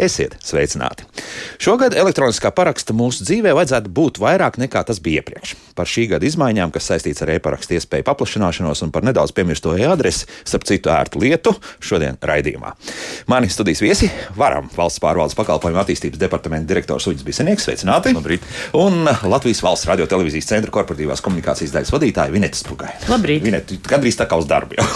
kā labāk dzīvot. Esiet sveicināti! Šogad elektroniskā paraksta mūsu dzīvē vajadzētu būt vairāk nekā tas bija iepriekš. Par šī gada izmaiņām, kas saistīts ar e-parakstu iespēju paplašināšanos un par nedaudz piemirsto e-adresi, starp citu ērtu lietu, šodien raidījumā. Mani studijas viesi varam valsts pārvaldes pakalpojumu attīstības departamenta direktors Uģis Bisenieks, sveicināti! Labrīt! Un Latvijas valsts radio televīzijas centra korporatīvās komunikācijas daļas vadītāja Vineta Spugai. Labrīt! Vineta, gandrīz tā kā uz darbu jau.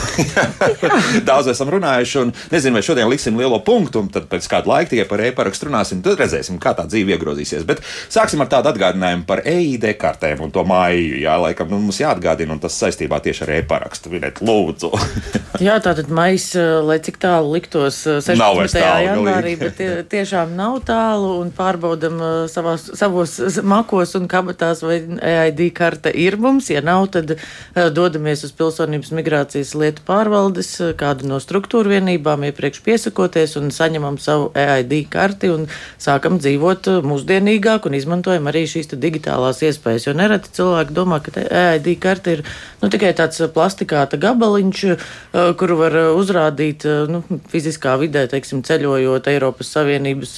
Daudz esam runājuši un nezinu, vai šodien liksim lielo punktu, un tad pēc kāda laika tikai par e-parakstu runāsim, tad redzēsim, kā tā dzīve iegrozīsies. Bet sāksim ar tādu atgādinājumu par EID kartēm un to māju. Jā, laikam nu, mums jāatgādina, un tas saistībā tieši ar e-parakstu. Vinet, lūdzu. jā, tātad maijs, lai cik tālu liktos 16. janvārī, bet tie, tiešām nav tālu un pārbaudam savās, savos makos un kabatās, vai EID karte ir mums. Ja nav, tad dodamies uz Pilsonības migrācijas lietu pārvaldes kādu no struktūru vienībām, iepriekš piesakoties un saņemam savu EID karti un sākam dzīvot uh, mūsdienīgāk un izmantojam arī šīs digitālās iespējas. Jo nereti cilvēki domā, ka EID karte ir nu, tikai tāds uh, plastikāta gabaliņš, uh, kuru var uzrādīt nu, fiziskā vidē, teiksim, ceļojot Eiropas Savienības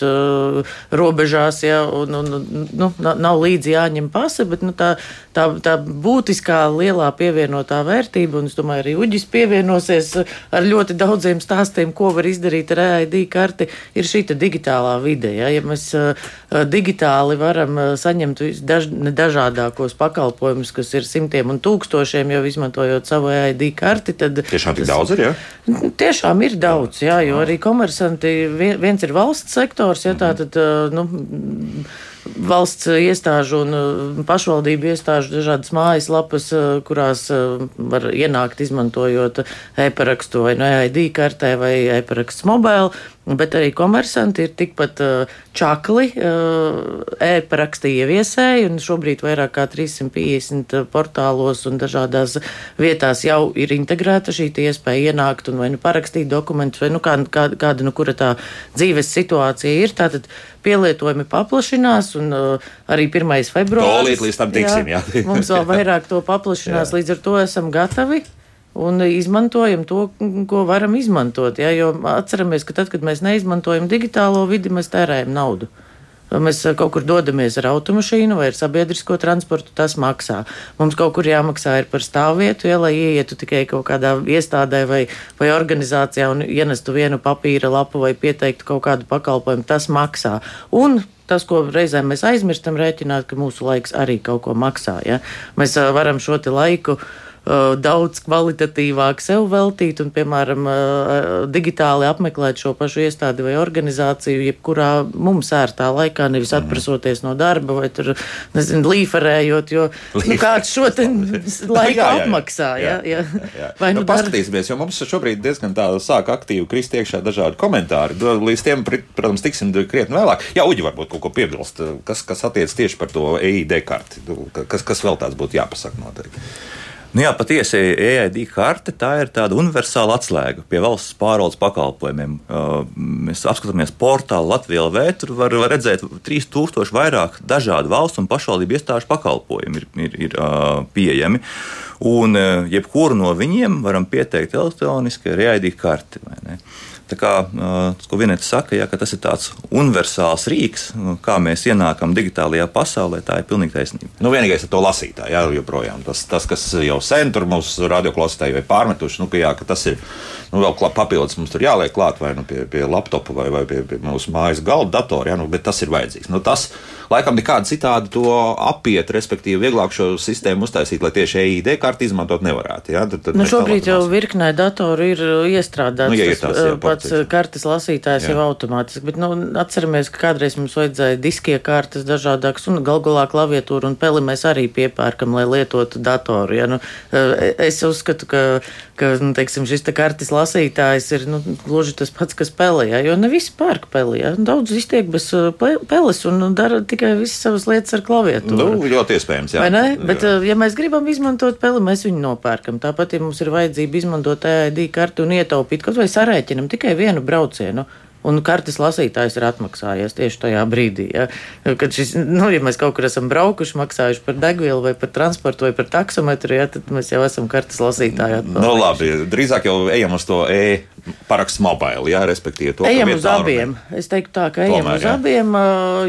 robežās, ja, un, un nu, nav līdzi jāņem pase, bet nu, tā, tā, tā būtiskā lielā pievienotā vērtība, un es domāju, arī Uģis pievienosies ar ļoti daudziem stāstiem, ko var izdarīt ar EID karti, ir šī digitālā vide. Ja, ja mēs digitāli varam saņemt daž, dažādākos pakalpojumus, kas ir simtiem un tūkstošiem, jau izmantojot savu EID karti, tad. Tiešām tik daudz ir? Ja? Tiešām ir daudz, jā, jo arī komersanti, viens ir valsts sektors, ja tā tad, uh, nu, valsts iestāžu un pašvaldību iestāžu dažādas mājaslapas, kurās var ienākt izmantojot e-parakstu vai no EID kartē vai e-paraksts mobēlu. Bet arī komersanti ir tikpat uh, čakli, uh, e-paraksti ieviesēji, un šobrīd vairāk kā 350 portālos un dažādās vietās jau ir integrēta šī iespēja ienākt un vai nu parakstīt dokumentus, vai nu kā, kā, kāda nu kura tā dzīves situācija ir. Tātad pielietojumi paplašinās, un uh, arī 1. februāris. Tolīt līdz tam tiksim, jā. jā. mums vēl vairāk to paplašinās, līdz ar to esam gatavi un izmantojam to, ko varam izmantot. Ja? Jo atceramies, ka tad, kad mēs neizmantojam digitālo vidi, mēs tērējam naudu. Mēs kaut kur dodamies ar automašīnu vai ar sabiedrisko transportu, tas maksā. Mums kaut kur jāmaksā par stāvvietu, ja, lai ieietu tikai kaut kādā iestādē vai, vai organizācijā un ienestu vienu papīra lapu vai pieteiktu kaut kādu pakalpojumu, tas maksā. Un tas, ko reizēm mēs aizmirstam rēķināt, ka mūsu laiks arī kaut ko maksā. Ja? Mēs varam šo laiku daudz kvalitatīvāk sev veltīt un, piemēram, uh, digitāli apmeklēt šo pašu iestādi vai organizāciju, jebkurā mums ērtā laikā, nevis mhm. atprasoties no darba vai tur, nezinu, līferējot, jo nu, kāds šo laiku jā, jā, apmaksā. Jā, jā, jā. jā. Vai nu, nu paskatīsimies, jo mums šobrīd diezgan tā sāk aktīvi krist iekšā dažādi komentāri. Līdz tiem, protams, tiksim krietni vēlāk. Jā, Uģi varbūt kaut ko piebilst, kas, kas attiec tieši par to EID karti. Kas, kas vēl tāds būtu jāpasaka noteikti? Nu jā, patiesi EID karte tā ir tāda universāla atslēga pie valsts pārvaldes pakalpojumiem. Uh, mēs apskatāmies portālu Latvijā LV, tur var, var redzēt 3000 vairāk dažādu valstu un pašvaldību iestāžu pakalpojumu ir, ir, ir uh, pieejami. Un uh, jebkuru no viņiem varam pieteikt elektroniski ar EID karti. Tā kā ko Vienēta saka, ja, tas ir tāds universāls rīks, kā mēs ienākam digitālajā pasaulē, tā ir pilnīgi taisnība. Nu, vienīgais ir to lasītāju, jā, joprojām. Tas, tas, kas jau sen tur mūsu radioklausītāji vai pārmetuši, nu, ka, jā, ka tas ir nu, vēl papildus mums tur jāliek klāt vai nu, pie, pie laptopa vai, vai pie, pie mūsu mājas galda datora, jā, nu, bet tas ir vajadzīgs. Nu, tas, laikam nekādi citādi to apiet, respektīvi, vieglāk šo sistēmu uztaisīt, lai tieši EID karti izmantot nevarētu. Ja? Tad, tad nu, šobrīd jau virknē datoru ir uh, iestrādāts nu, ja ir jā, uh, pats jā. Uh, kartes lasītājs jā. jau automātiski, bet nu, atceramies, ka kādreiz mums vajadzēja diskie kartes dažādākas un gal galā klaviatūru un peli mēs arī piepērkam, lai lietotu datoru. Ja? Nu, es uzskatu, ka, ka nu, teiksim, šis te kartes lasītājs ir nu, gluži tas pats, kas pelē, ja? jo ne visi pērk pelē. Ja? Daudz iztiek bez peles un dara tikai tikai visas savas lietas ar klaviatūru. Nu, ļoti iespējams, jā. Vai ne? Bet, jā. Eh, ja mēs gribam izmantot peli, mēs viņu nopērkam. Tāpat, ja mums ir vajadzība izmantot EID kartu un ietaupīt kaut vai sarēķinam tikai vienu braucienu, un kartes lasītājs ir atmaksājies tieši tajā brīdī. Ja? Kad šis, nu, ja mēs kaut kur esam braukuši, maksājuši par degvielu vai par transportu vai par taksometru, ja, tad mēs jau esam kartes lasītāji. Nu, labi, drīzāk jau ejam uz to e paraksts mobili, jā, respektīvi to. Ejam uz abiem. Es teiktu tā, ka ejam Tomēr, uz jā. abiem,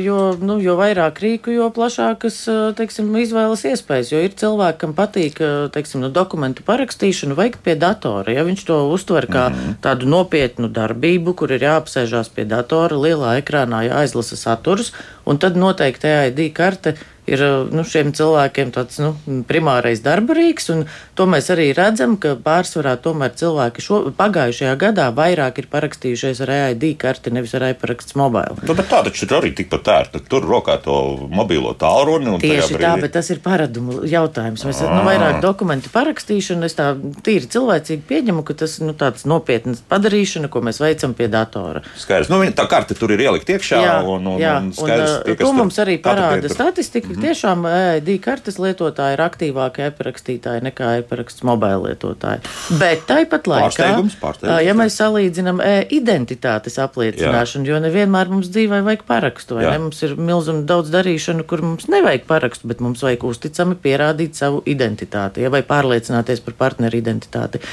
jo, nu, jo vairāk rīku, jo plašākas, teiksim, izvēles iespējas, jo ir cilvēki, kam patīk, teiksim, nu, dokumentu parakstīšanu veikt pie datora, ja viņš to uztver kā mm -hmm. tādu nopietnu darbību, kur ir jāapsēžās pie datora, lielā ekrānā jāizlasa saturs, un tad noteikti EID karte ir nu, šiem cilvēkiem tāds nu, primārais darba rīks. To mēs arī redzam, ka pārsvarā tomēr cilvēki šo, pagājušajā gadā vairāk ir parakstījušies ar EID karti, nevis ar e-paraksts mobili. Nu, bet tā taču ir arī tikpat ērta. Tur rokā to mobilo tālruni. Tieši tā, bet tas ir paradumu jautājums. Mēs nu, vairāk dokumentu parakstīšanu, es tā tīri cilvēcīgi pieņemu, ka tas nu, tāds nopietns padarīšana, ko mēs veicam pie datora. Skaidrs. Nu, tā karte tur ir ielikt iekšā. Jā, un, un, jā. Un skaidrs, un, tie, to mums arī parāda statistika -hmm. tiešām EID kartes lietotāji ir aktīvāki e-parakstītāji nekā e-paraksts mobila lietotāji. Bet tāpat laikā, pārsteigums, pārsteigums, ja mēs salīdzinām e-identitātes apliecināšanu, Jā. jo nevienmēr mums dzīvē vajag parakstu, vai Jā. ne? Mums ir milzīgi daudz darīšanu, kur mums nevajag parakstu, bet mums vajag uzticami pierādīt savu identitāti, ja, vai pārliecināties par partneru identitāti.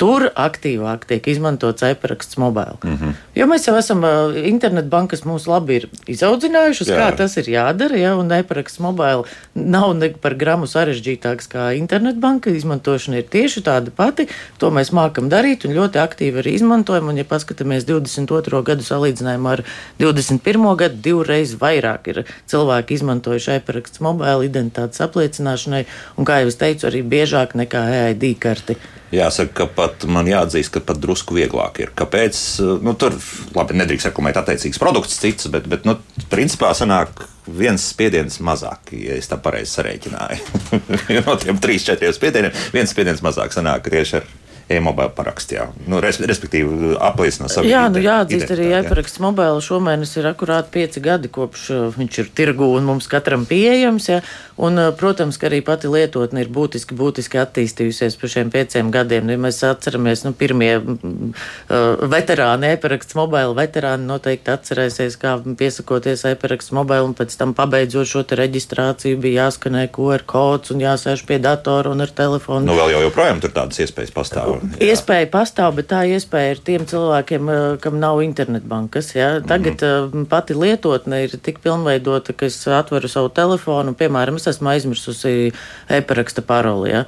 Tur aktīvāk tiek izmantots e-paraksts mobila. Mm -hmm. Jo mēs jau esam internetbankas mūsu labi ir izaudzinājušas, Jā. kā tas ir jādara, ja, un e-paraksts mobila nav ne par gramu sarežģītāks kā internetbanka. Izmantošana ir tieši tāda pati. To mēs mākam darīt un ļoti aktīvi arī izmantojam. Un, ja paskatāmies 22. gadu salīdzinājumā ar 21. gadu, divreiz vairāk ir cilvēki izmantojuši e-paraksts mobila identitātes apliecināšanai, un, kā jau es teicu, arī biežāk nekā EID karti. Jāsaka, ka pat man jāatzīst, ka pat drusku vieglāk ir. Kāpēc? Nu, tur, labi, nedrīkst reklamēt attiecīgs produkts, cits, bet, bet nu, principā sanāk viens spiediens mazāk, ja es tā pareizi sarēķināju. no tiem trīs, četriem spiedieniem, viens spiediens mazāk sanāk tieši ar e-mobila parakstu. Nu, res, respektīvi, apliecinot savu Jā, nu jāatzīst arī e-paraksts mobila. Šomēnes ir akurāt pieci gadi, kopš uh, viņš ir tirgu un mums katram pieejams. Ja? Un, uh, protams, ka arī pati lietotne ir būtiski, būtiski attīstījusies pa šiem pieciem gadiem. Ja mēs atceramies, nu, pirmie uh, veterāni, e-paraksts mobila veterāni noteikti atcerēsies, kā piesakoties e-paraksts mobila un pēc tam pabeidzot šo reģistrāciju bija jāskanē QR kods un jāsēž pie datora un ar telefonu. Nu, vēl jau joprojām tur tādas iespējas pastāv pastāv. Jā. Iespēja pastāv, bet tā iespēja ir tiem cilvēkiem, eh, kam nav internetbankas. Ja? Tagad mm -hmm. pati lietotne ir tik pilnveidota, ka es atveru savu telefonu, piemēram, es esmu aizmirsusi e-paraksta paroli. Ja?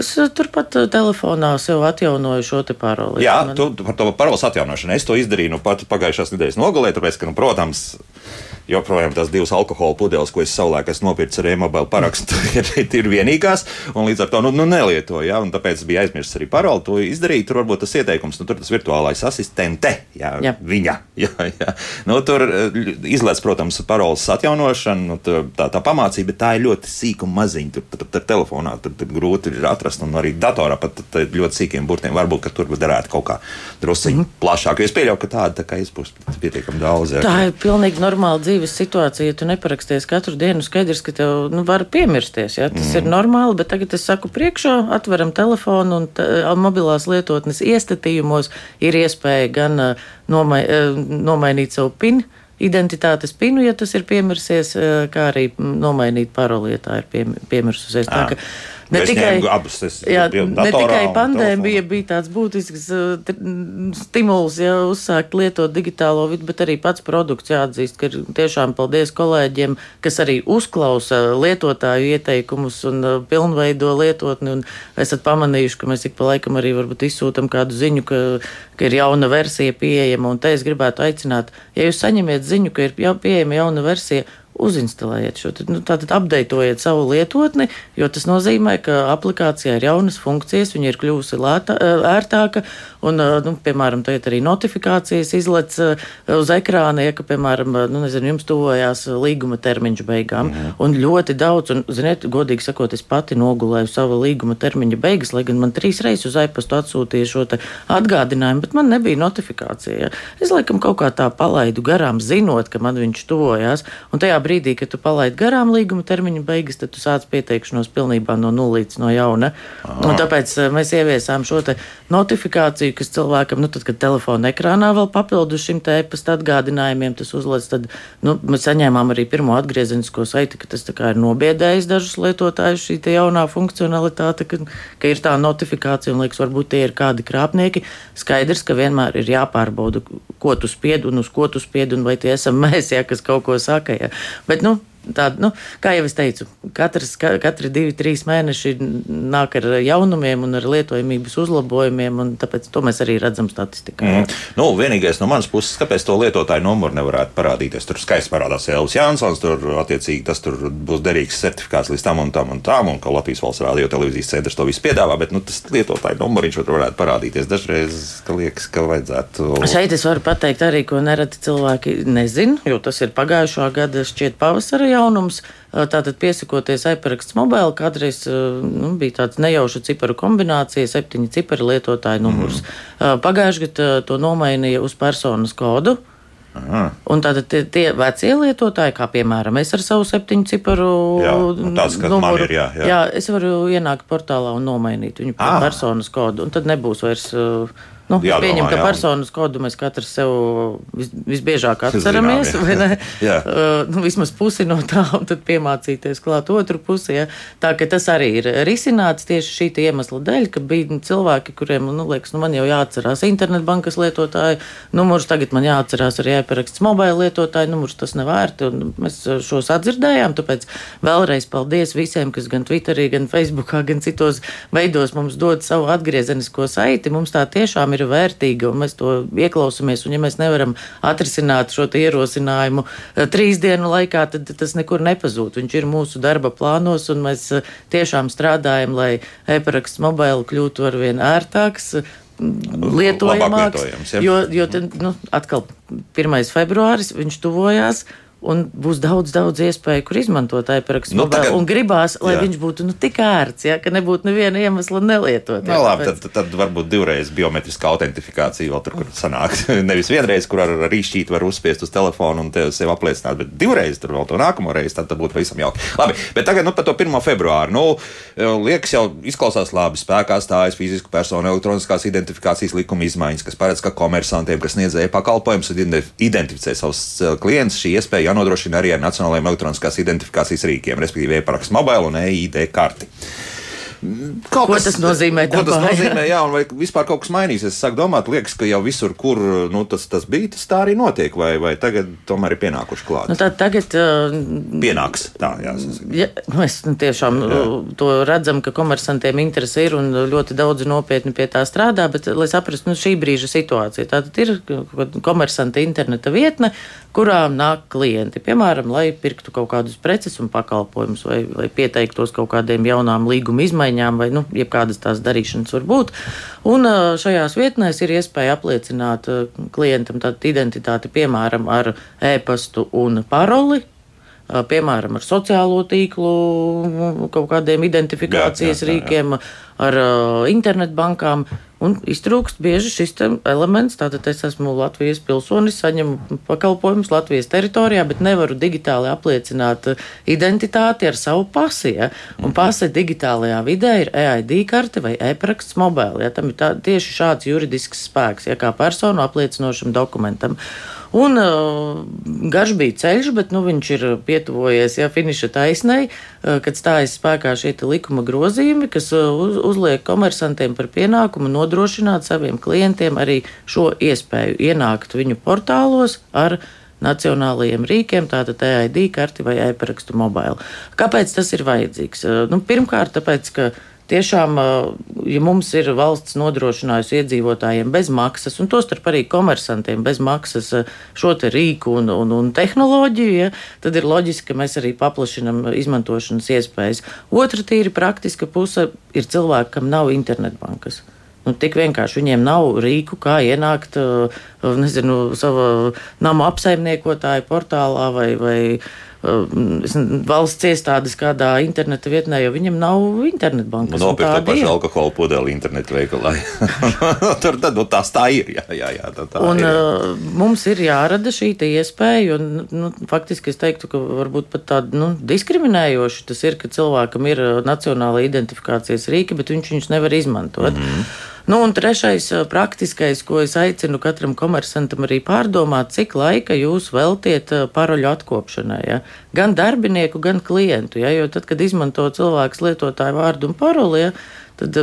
Es eh, turpat telefonā sev atjaunoju šo paroli. Jā, man... tu par to paroles atjaunošanu. Es to izdarīju nu, pat pagājušās nedēļas nogalē, tāpēc, ka, nu, protams, joprojām tās divas alkohola pudeles, ko es savulaik esmu nopircis ar e-mobile parakstu, ir, ir vienīgās, un līdz ar to nu, nu, nelietoju. Ja, tāpēc bija aizmirsis arī paroli to izdarīt. Tur varbūt tas ieteikums, nu, tur tas virtuālais asistente, jā, jā. viņa. Jā, jā. Nu, tur eh, izlaiž, protams, paroles atjaunošanu, nu, tā, tā pamācība, bet tā ir ļoti sīka un maziņa. Tur pat ar telefonā tur, tur grūti ir atrast, un arī datorā pat ļoti sīkiem burtiem. Varbūt tur derētu kaut kā druskuļi mm -hmm. plašāk. Es pieļauju, ka tāda tā būs pietiekami daudz. Jā. Tā ir pilnīgi normāla dzīve dzīves situācija, ja tu neparaksties katru dienu, skaidrs, ka tev nu, var piemirsties. Ja? Tas mm. ir normāli, bet tagad es saku priekšā, atveram telefonu un mobilās lietotnes iestatījumos ir iespēja gan uh, nomai, uh, nomainīt savu pinu identitātes pinu, ja tas ir piemirsies, kā arī nomainīt paroli, ja tā ir pie, piemirsusies. Tā, ka, Ne es tikai, abas, jā, ne tikai pandēmija bija tāds būtisks uh, stimuls, ja uzsākt lietot digitālo vidi, bet arī pats produkts jāatzīst, ka tiešām paldies kolēģiem, kas arī uzklausa lietotāju ieteikumus un uh, pilnveido lietotni. Un esat pamanījuši, ka mēs ik pa laikam arī varbūt izsūtam kādu ziņu, ka, ka ir jauna versija pieejama. Un te es gribētu aicināt, ja jūs saņemiet ziņu, ka ir jau pieejama jauna versija, uzinstalējiet šo, nu, tātad apdeitojiet savu lietotni, jo tas nozīmē, ka aplikācijā ir jaunas funkcijas, viņa ir kļuvusi lētā, ērtāka, un, nu, piemēram, tagad arī notifikācijas izlec uz ekrāna, ja, ka, piemēram, nu, nezinu, jums tuvojās līguma termiņš beigām, mm. un ļoti daudz, un, ziniet, godīgi sakot, es pati nogulēju savu līguma termiņa beigas, lai gan man trīs reizes uz iPastu atsūtīja šo atgādinājumu, bet man nebija notifikācija. Ja. Es, laikam, kaut kā tā palaidu garām, zinot, ka man viņš tuvojās, un tajā brīdī, kad tu palaidi garām līguma termiņa beigas, tad tu sāc pieteikšanos pilnībā no nulles no jauna. Un tāpēc mēs ieviesām šo notifikāciju, kas cilvēkam, nu, tad, kad telefona ekrānā vēl papildus šim te e-pasta atgādinājumiem, tas uzlaiž, tad nu, mēs saņēmām arī pirmo atgriezenisko saiti, ka tas ir nobiedējis dažus lietotājus šī jaunā funkcionalitāte, ka, ka ir tā notifikācija un liekas, varbūt tie ir kādi krāpnieki. Skaidrs, ka vienmēr ir jāpārbauda, ko tu spied un uz ko tu spied un vai tie esam mēs, ja, kas kaut ko saka. Ja. Bet, nu, tāda, nu, kā jau es teicu, katrs, ka, katri divi, trīs mēneši nāk ar jaunumiem un ar lietojamības uzlabojumiem, un tāpēc to mēs arī redzam statistikā. Mm. Nu, vienīgais no manas puses, kāpēc to lietotāju numuru nevarētu parādīties. Tur skaisti parādās Elvis Jansons, tur attiecīgi tas tur būs derīgs certifikāts līdz tam un tam un tam, un ka Latvijas valsts radio televīzijas centrs to visu piedāvā, bet nu, tas lietotāju numuriņš varētu parādīties. Dažreiz ka liekas, ka vajadzētu. Šeit es varu pateikt arī, ko nereti cilvēki nezina, jo tas ir pagājušā gada šķiet pavasara jaunums. Tātad piesakoties iPraksts mobile, kādreiz nu, bija tāds nejauša ciparu kombinācija, septiņi cipari lietotāju numurs. Mm. Pagājušajā gadā to nomainīja uz personas kodu. Aha. Un tātad tie, tie vecie lietotāji, kā piemēram es ar savu septiņu ciparu numuru, jā, jā. jā, es varu ienākt portālā un nomainīt viņu par personas kodu, un tad nebūs vairs. Uh, Nu, Jādomā, pieņem, ka jā. personas kodu mēs katrs sev vis, visbiežāk atceramies, Zinām, vai ne? uh, nu, vismaz pusi no tā, un tad piemācīties klāt otru pusi. Ja? Tā ka tas arī ir risināts tieši šī iemesla dēļ, ka bija cilvēki, kuriem, nu, liekas, nu, man jau jāatcerās internetbankas lietotāju numurs, tagad man jāatcerās arī jāparaksts mobila lietotāju numurs, tas nevērti, un mēs šos atdzirdējām, tāpēc vēlreiz paldies visiem, kas gan Twitterī, gan Facebookā, gan citos veidos mums dod savu atgriezenisko saiti. Mums tā tiešām ir vērtīga, un mēs to ieklausāmies. Un, ja mēs nevaram atrisināt šo ierosinājumu eh, trīs dienu laikā, tad tas nekur nepazūd. Viņš ir mūsu darba plānos, un mēs eh, tiešām strādājam, lai e-paraksts mobili kļūtu arvien ērtāks lietojamāks. Ja? Jo, jo te, nu, atkal 1. februāris viņš tuvojās un būs daudz, daudz iespēju, kur izmantot iPrakstu. Nu, tagad, un gribās, lai jā. viņš būtu nu, tik ērts, ja, ka nebūtu neviena iemesla nelietot. Jā, nu, labi, tad, tad varbūt divreiz biometriskā autentifikācija vēl tur, kur sanāk. Nevis vienreiz, kur ar rīšķīti var uzspiest uz telefonu un sev apliecināt, bet divreiz tur vēl to nākamo reizi, tad, tad būtu pavisam jauki. Labi, bet tagad nu, par to 1. februāru. Nu, liekas, jau izklausās labi. Spēkā stājas fizisku personu elektroniskās identifikācijas likuma izmaiņas, kas paredz, ka komersantiem, kas sniedz e-pakalpojumus, identificē savus eh, klientus, šī iespēja jānodrošina arī ar nacionālajiem elektroniskās identifikācijas rīkiem, respektīvi e-parakstu mobilu un e-ID karti. Kaut ko kas, tas nozīmē? Ko tas nozīmē, jā, un vai vispār kaut kas mainīsies? Es sāku domāt, liekas, ka jau visur, kur nu, tas, tas bija, tas tā arī notiek, vai, vai tagad tomēr ir pienākuši klāt? Nu, tā tagad. Uh, Pienāks, tā, jāsaka. Ja, mēs nu, tiešām jā. to redzam, ka komersantiem interesi ir un ļoti daudz nopietni pie tā strādā, bet, lai saprastu, nu, šī brīža situācija, tātad ir komersanta interneta vietne, kurā nāk klienti, piemēram, lai pirktu kaut kādus preces un pakalpojumus, vai, vai pieteiktos kaut kādiem jaunām līguma izmaiņām, vai nu, jebkādas tās darīšanas var būt. Un šajās vietnēs ir iespēja apliecināt klientam tādu identitāti, piemēram, ar e-pastu un paroli, piemēram, ar sociālo tīklu, kaut kādiem identifikācijas jā, jā, jā, jā. rīkiem, ar internetbankām. Un iztrūkst bieži šis elements. Tātad es esmu Latvijas pilsonis, saņemu pakalpojumus Latvijas teritorijā, bet nevaru digitāli apliecināt identitāti ar savu pasi. Ja? Un pase digitālajā vidē ir EID karte vai e-paraksts mobēlī. Ja? Tam ir tā, tieši šāds juridisks spēks, ja kā personu apliecinošam dokumentam. Un uh, garš bija ceļš, bet nu, viņš ir pietuvojies ja, finiša taisnei, uh, kad stājas spēkā šie likuma grozījumi, kas uh, uz, uzliek komersantiem par pienākumu nodrošināt saviem klientiem arī šo iespēju ienākt viņu portālos ar nacionālajiem rīkiem, tātad EID karti vai e-parakstu mobile. Kāpēc tas ir vajadzīgs? Nu, pirmkārt, tāpēc, ka Tiešām, ja mums ir valsts nodrošinājusi iedzīvotājiem bez maksas, un tostarp arī komersantiem bez maksas šo rīku un, un, un tehnoloģiju, ja, tad ir loģiski, ka mēs arī paplašinam izmantošanas iespējas. Otra tīri praktiska puse ir cilvēki, kam nav internetbankas. Nu, tik vienkārši viņiem nav rīku, kā ienākt nezinu, savā nama apsaimniekotāju portālā vai, vai valsts iestādes kādā interneta vietnē, jo viņam nav internetbankas. Nopirkt to pašu alkoholu pudeli internetu veikalā. Tur tad nu, tās tā ir. Jā, jā, jā, tā, tā un, ir. Uh, mums ir jārada šī iespēja, un nu, faktiski es teiktu, ka varbūt pat tāda nu, diskriminējoša tas ir, ka cilvēkam ir nacionāla identifikācijas rīka, bet viņš viņus nevar izmantot. Mm -hmm. Nu, un trešais praktiskais, ko es aicinu katram komersantam arī pārdomāt, cik laika jūs veltiet paroļu atkopšanai. Ja? Gan darbinieku, gan klientu. Ja? Jo tad, kad izmanto cilvēks lietotāju vārdu un paroli, ja, tad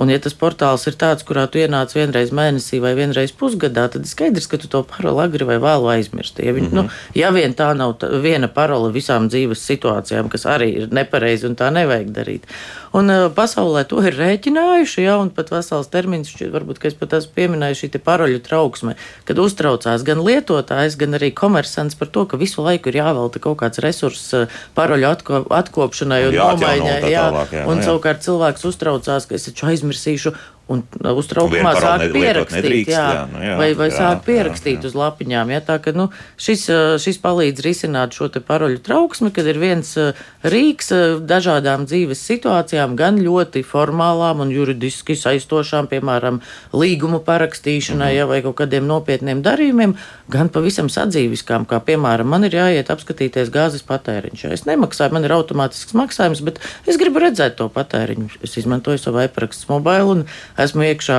Un, ja tas portāls ir tāds, kurā tu ienāc vienreiz mēnesī vai vienreiz pusgadā, tad skaidrs, ka tu to paroli agri vai vēlu aizmirsti. Ja, viņ, mm -hmm. nu, ja vien tā nav tā, viena parola visām dzīves situācijām, kas arī ir nepareizi un tā nevajag darīt. Un uh, pasaulē to ir rēķinājuši, ja, un pat vesels termins, varbūt, ka es pat esmu pieminējis šī paroļu trauksme, kad uztraucās gan lietotājs, gan arī komersants par to, ka visu laiku ir jāvelta kaut kāds resurss uh, paroļu atko, atkopšanai un nomaiņai. Jā, tālāk, jā, un jā. savukārt cilvēks uztraucās, ka es taču aizmirsīšu, un uztraukumā sāk pierakstīt, nedrīkst, jā, jā, nu jā, vai, vai jā, sāk pierakstīt jā, jā. uz lapiņām. Jā, tā ka nu, šis, šis palīdz risināt šo paroļu trauksmi, kad ir viens rīks dažādām dzīves situācijām, gan ļoti formālām un juridiski saistošām, piemēram, līgumu parakstīšanai, mm -hmm. ja, vai kaut kādiem nopietniem darījumiem, gan pavisam sadzīviskām, kā piemēram, man ir jāiet apskatīties gāzes patēriņš. Es nemaksāju, man ir automātisks maksājums, bet es gribu redzēt to patēriņu. Es izmantoju savu iPrakstu mobile un esmu iekšā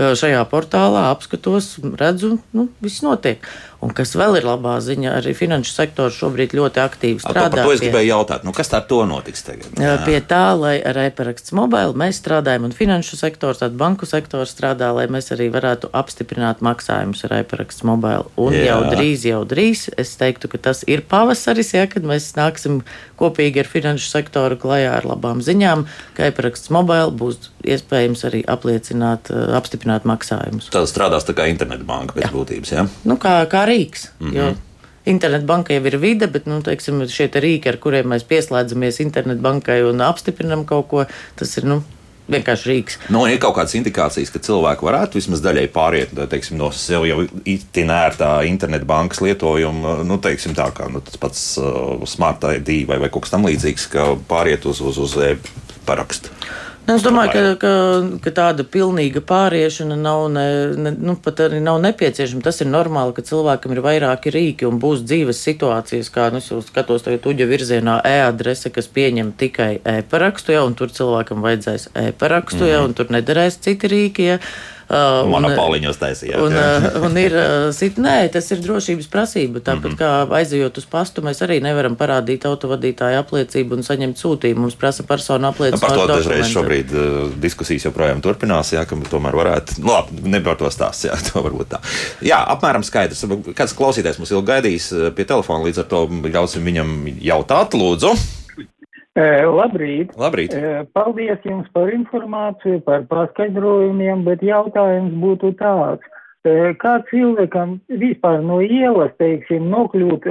šajā portālā, apskatos, redzu, nu, viss notiek. Un kas vēl ir labā ziņa, arī finanšu sektors šobrīd ļoti aktīvi strādā. Par to es gribēju jautāt, nu, kas tā to notiks tagad? Jā. Pie tā, lai ar e-paraksts mobili mēs strādājam, un finanšu sektors, tad banku sektors strādā, lai mēs arī varētu apstiprināt maksājumus ar e-paraksts mobili. Un Jā. jau drīz, jau drīz, es teiktu, ka tas ir pavasaris, ja, kad mēs nāksim kopīgi ar finanšu sektoru klajā ar labām ziņām, ka e-paraksts mobili būs iespējams arī apliecināt, apstiprināt maksājumus. Tā strādās tā kā internetbanka pēc Jā. būtības, jā? Nu, kā, kā rīks. Mm -hmm. Internetbanka jau ir vide, bet nu, teiksim, šie te rīki, ar kuriem mēs pieslēdzamies internetbankai un apstiprinam kaut ko, tas ir nu, vienkārši rīks. Nu, ir kaut kādas indikācijas, ka cilvēki varētu vismaz daļai pāriet teiksim, no sev jau itin ērtā internetbankas lietojuma, nu, teiksim, tā kā nu, tas pats uh, Smart ID vai, vai kaut kas tamlīdzīgs, ka pāriet uz, uz, uz e-parakstu. Nu, es domāju, ka, ka, ka tāda pilnīga pāriešana nav, ne, ne, nu, arī nav nepieciešama. Tas ir normāli, ka cilvēkam ir vairāki rīki un būs dzīves situācijas, kā nu, es skatos tagad uģa virzienā e-adrese, kas pieņem tikai e-parakstu, ja, un tur cilvēkam vajadzēs e-parakstu, mm -hmm. ja, un tur nederēs citi rīki. Ja. Uh, Monopoliņos taisījāt. Un, uh, un ir, uh, nē, tas ir drošības prasība. Tāpat mm -hmm. kā aizejot uz pastu, mēs arī nevaram parādīt autovadītāju apliecību un saņemt sūtījumu. Mums prasa personu apliecību. Par to dažreiz šobrīd diskusijas joprojām turpinās, jā, ka tomēr varētu, nu labi, ne par to stāst, jā, to varbūt tā. Jā, apmēram skaidrs. Kāds klausītājs mums ilgi gaidīs pie telefona, līdz ar to ļausim viņam jautāt, lūdzu. Labrīt! Labrīt. Paldies jums par informāciju, par paskaidrojumiem, bet jautājums būtu tāds. Kā cilvēkam vispār no ielas, teiksim, nokļūt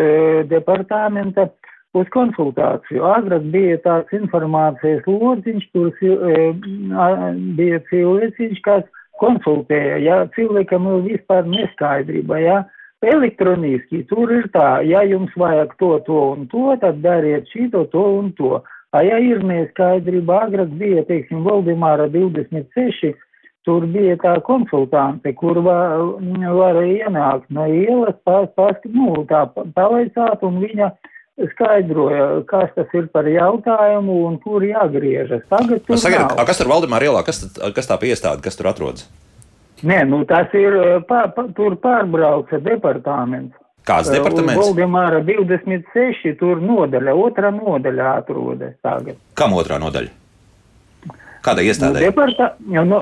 departamenta uz konsultāciju? Agrāk bija tāds informācijas lodziņš, tur bija cilvēciņš, kas konsultēja, ja cilvēkam vispār neskaidrība, ja elektroniski tur ir tā, ja jums vajag to, to un to, tad dariet šito, to un to. A ja ir neskaidrība, agrāk bija, teiksim, Valdemāra 26, tur bija tā konsultante, kur var, varēja ienākt no ielas, past, past, nu, tā pavaicāt, un viņa skaidroja, kas tas ir par jautājumu un kur jāgriežas. Tagad tur Sagad, nav. Kas tur Valdemāra ielā, kas, kas tā piestāde, kas tur atrodas? Nē, nu tas ir, pār, pār, tur pārbrauca departaments. Kāds departaments? Valdemāra 26, tur nodaļa, otrā nodaļa atrodas tagad. Kam otrā nodaļa? Kādai iestādē? Nu, departa, nu,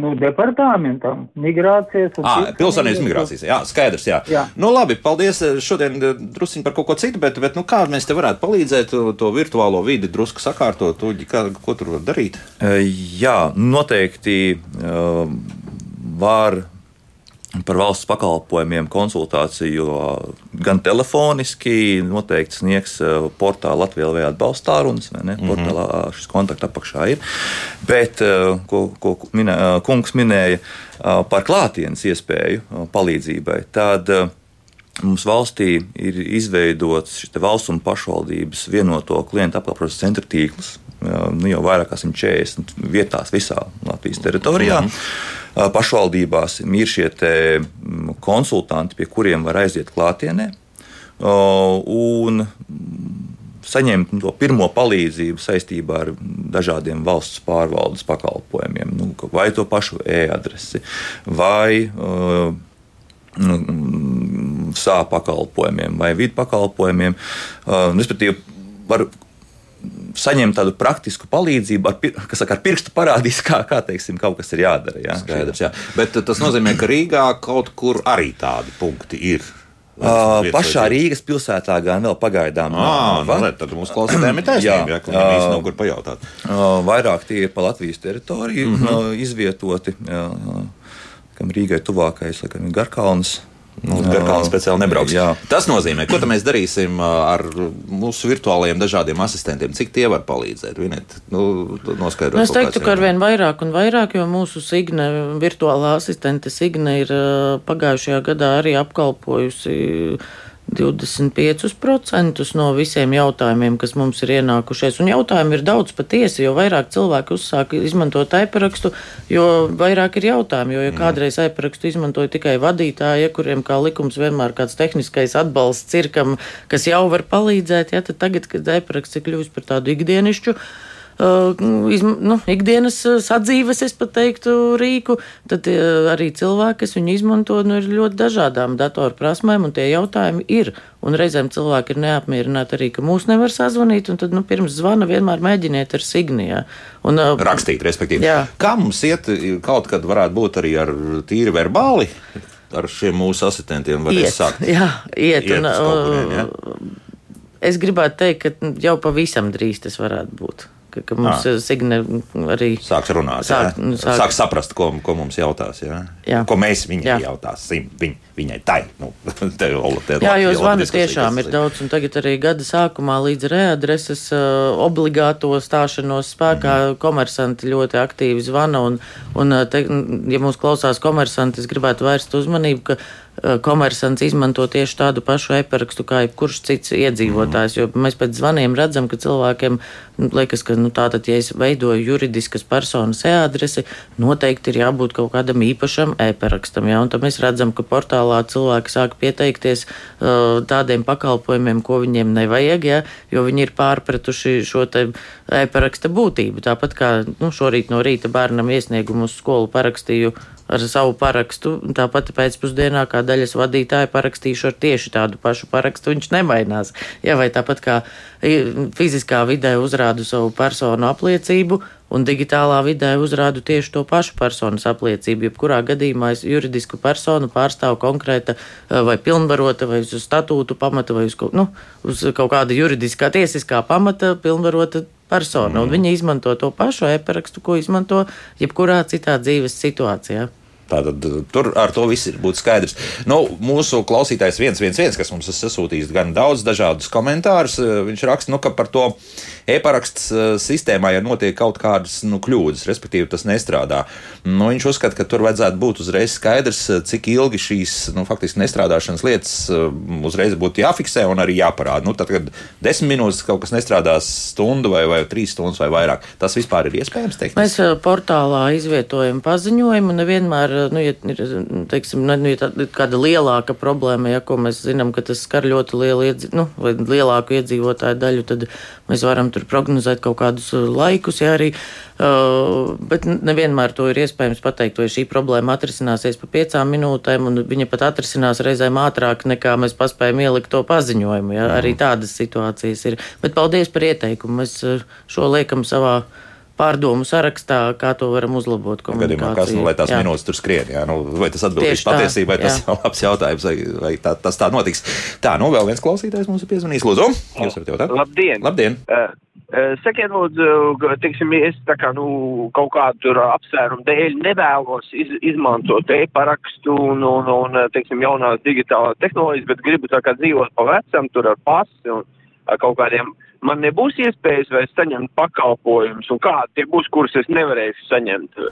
nu, departamentam, migrācijas. Ah, pilsonības migrācijas. Jā, skaidrs. Jā. jā. Nu, labi, paldies šodien drusciņ par kaut ko citu, bet, bet nu, kā mēs te varētu palīdzēt to virtuālo vidi drusku sakārtot, uģi, kā, ko tur var darīt? Jā, noteikti. Uh, var par valsts pakalpojumiem konsultāciju gan telefoniski, noteikti sniegs portālā Latvijā vai atbalsta tālrunis. Mm -hmm. Portālā šis kontakts apakšā ir. Bet, ko, ko minē, kungs minēja par klātienes iespēju palīdzībai, tad Mums valstī ir izveidots šis valsts un pašvaldības vienoto klientu apkalpošanas centra tīkls. Nu, jau vairāk kā 140 vietās visā Latvijas teritorijā. Mm -hmm. Pašvaldībās ir šie konsultanti, pie kuriem var aiziet klātienē. Un saņemt to pirmo palīdzību saistībā ar dažādiem valsts pārvaldes pakalpojumiem, nu, vai to pašu e-adresi, vai uh, nu, sāpju pakalpojumiem, vai vidu pakalpojumiem. Uh, respektīvi, var saņemt tādu praktisku palīdzību, ar, kas saka, ar pirkstu parādīs, kā, kā teiksim, kaut kas ir jādara. Jā. Skaidrs, jā. Bet tas nozīmē, ka Rīgā kaut kur arī tādi punkti ir. Uh, pašā Rīgas pilsētā gan vēl pagaidām nav. Nu, tad mums klausītājiem ir taisnība, ja viņiem īsti nav kur pajautāt. Uh, vairāk tie ir pa Latvijas teritoriju mm -hmm. uh, izvietoti, uh, kam Rīgai tuvākais, laikam, ir Garkalns. Nu, Garkalns speciāli nebrauks. Jā. Tas nozīmē, ko mēs darīsim ar mūsu virtuālajiem dažādiem asistentiem, cik tie var palīdzēt. Vinet, nu, nu, es teiktu, ka arvien vairāk un vairāk, jo mūsu Signe, virtuālā asistente Signe ir pagājušajā gadā arī apkalpojusi 25% no visiem jautājumiem, kas mums ir ienākušies. Un jautājumu ir daudz patiesi, jo vairāk cilvēki uzsāk izmantot aiparakstu, jo vairāk ir jautājumu. Jo ja kādreiz aiparakstu izmantoja tikai vadītāji, kuriem kā likums vienmēr kāds tehniskais atbalsts ir, kam, kas jau var palīdzēt, ja, tad tagad, kad aiparaksts ir kļuvis par tādu ikdienišķu Uh, izm, nu, ikdienas uh, sadzīves, es pat teiktu, rīku, tad uh, arī cilvēki, kas viņu izmanto, nu, ir ļoti dažādām datoru prasmēm, un tie jautājumi ir. Un reizēm cilvēki ir neapmierināti arī, ka mūs nevar sazvanīt, un tad nu, pirms zvana vienmēr mēģiniet ar signijā. Un, Rakstīt, respektīvi. Jā. Kā mums iet, kaut kad varētu būt arī ar tīri verbāli? Ar šiem mūsu asistentiem var iet, sākt. Jā, iet. iet un, kurien, ja? Es gribētu teikt, ka jau pavisam drīz tas varētu būt ka, ka mums à. Signe arī sāks runāt, sāk, jā. sāk, sāk saprast, ko, ko mums jautās. Jā? Jā. Ko mēs viņai jā. jautāsim. Viņ, viņai tai. Nu, te, te, jā, jo zvanu tiešām ir daudz, un tagad arī gada sākumā līdz readreses uh, obligāto stāšanos spēkā mm komersanti ļoti aktīvi zvana, un, un te, ja mūs klausās komersanti, es gribētu vērst uzmanību, ka Eh, komersants izmanto tieši tādu pašu e-parakstu kā jebkurš cits iedzīvotājs. Jo mēs pēc zvaniem redzam, ka cilvēkiem nu, liekas, ka nu, tātad, ja es veidoju juridiskas personas e-adresi, noteikti ir jābūt kaut kādam īpašam e-parakstam. Ja? Un tad mēs redzam, ka portālā cilvēki sāk pieteikties uh, tādiem pakalpojumiem, ko viņiem nevajag, ja? jo viņi ir pārpratuši šo e-paraksta būtību. Tāpat kā nu, šorīt no rīta bērnam iesniegumu uz skolu parakstīju ar savu parakstu. Tāpat pēcpusdienā, kā daļas vadītāja, parakstīšu ar tieši tādu pašu parakstu. Viņš nemainās. Jā, vai tāpat kā fiziskā vidē uzrādu savu personu apliecību. Un digitālā vidē uzrādu tieši to pašu personas apliecību. Jebkurā gadījumā es juridisku personu pārstāvu konkrēta eh, vai pilnvarota, vai uz statūtu pamata, vai uz, nu, uz kaut kāda juridiskā, tiesiskā pamata pilnvarota persona. Mm. Viņa izmanto to pašu e-parakstu, ko izmanto jebkurā citā dzīves situācijā. Tātad tur ar to viss ir būtu skaidrs. Nu, mūsu klausītājs viens, viens, viens, kas mums ir sasūtījis gan daudz dažādus komentārus, eh, viņš raksta, nu, ka par to e-paraksts eh, sistēmā, ja notiek kaut kādas nu, kļūdas, respektīvi tas nestrādā. Nu, viņš uzskata, ka tur vajadzētu būt uzreiz skaidrs, eh, cik ilgi šīs nu, faktiski nestrādāšanas lietas uzreiz būtu jāfiksē un arī jāparāda. Nu, tad, kad desmit minūtes kaut kas nestrādās stundu vai, vai trīs stundas vai vairāk, tas vispār ir iespējams teikt. Mēs portālā izvietojam paziņojumu, nevienmēr nu, ja ir teiksim, nu, ja kāda lielāka problēma, ja ko mēs zinām, ka tas skar ļoti lielu iedzi, nu, lielāku iedzīvotāju daļu, tad mēs varam tur prognozēt kaut kādus laikus. Ja arī, uh, bet nevienmēr to ir iespējams pateikt, vai šī problēma atrisināsies pa piecām minūtēm, un viņa pat atrisinās reizēm ātrāk nekā mēs paspējam ielikt to paziņojumu. Ja? Arī tādas situācijas ir. Bet paldies par ieteikumu. Mēs uh, šo liekam savā pārdomu sarakstā, kā to varam uzlabot. Gadījumā, kas, nu, lai tās jā. minūtes tur skrien, jā, nu, vai tas atbildīs patiesībai, tas ir labs jautājums, vai, vai tā, tas tā notiks. Tā, nu, vēl viens klausītājs mums ir piezvanījis. Lūdzu, jūs varat jautāt? Labdien! Labdien. Uh, uh, Sakiet, lūdzu, teiksim, es tā kā, nu, kaut kādu tur apsvērumu dēļ nevēlos iz, izmantot e-parakstu un, un, un, teiksim, jaunās digitālās tehnoloģijas, bet gribu tā kā dzīvot pa vecam, tur ar pasi un ar kaut kādiem man nebūs iespējas vairs saņemt pakalpojumus, un kādi tie būs, kurus es nevarēšu saņemt.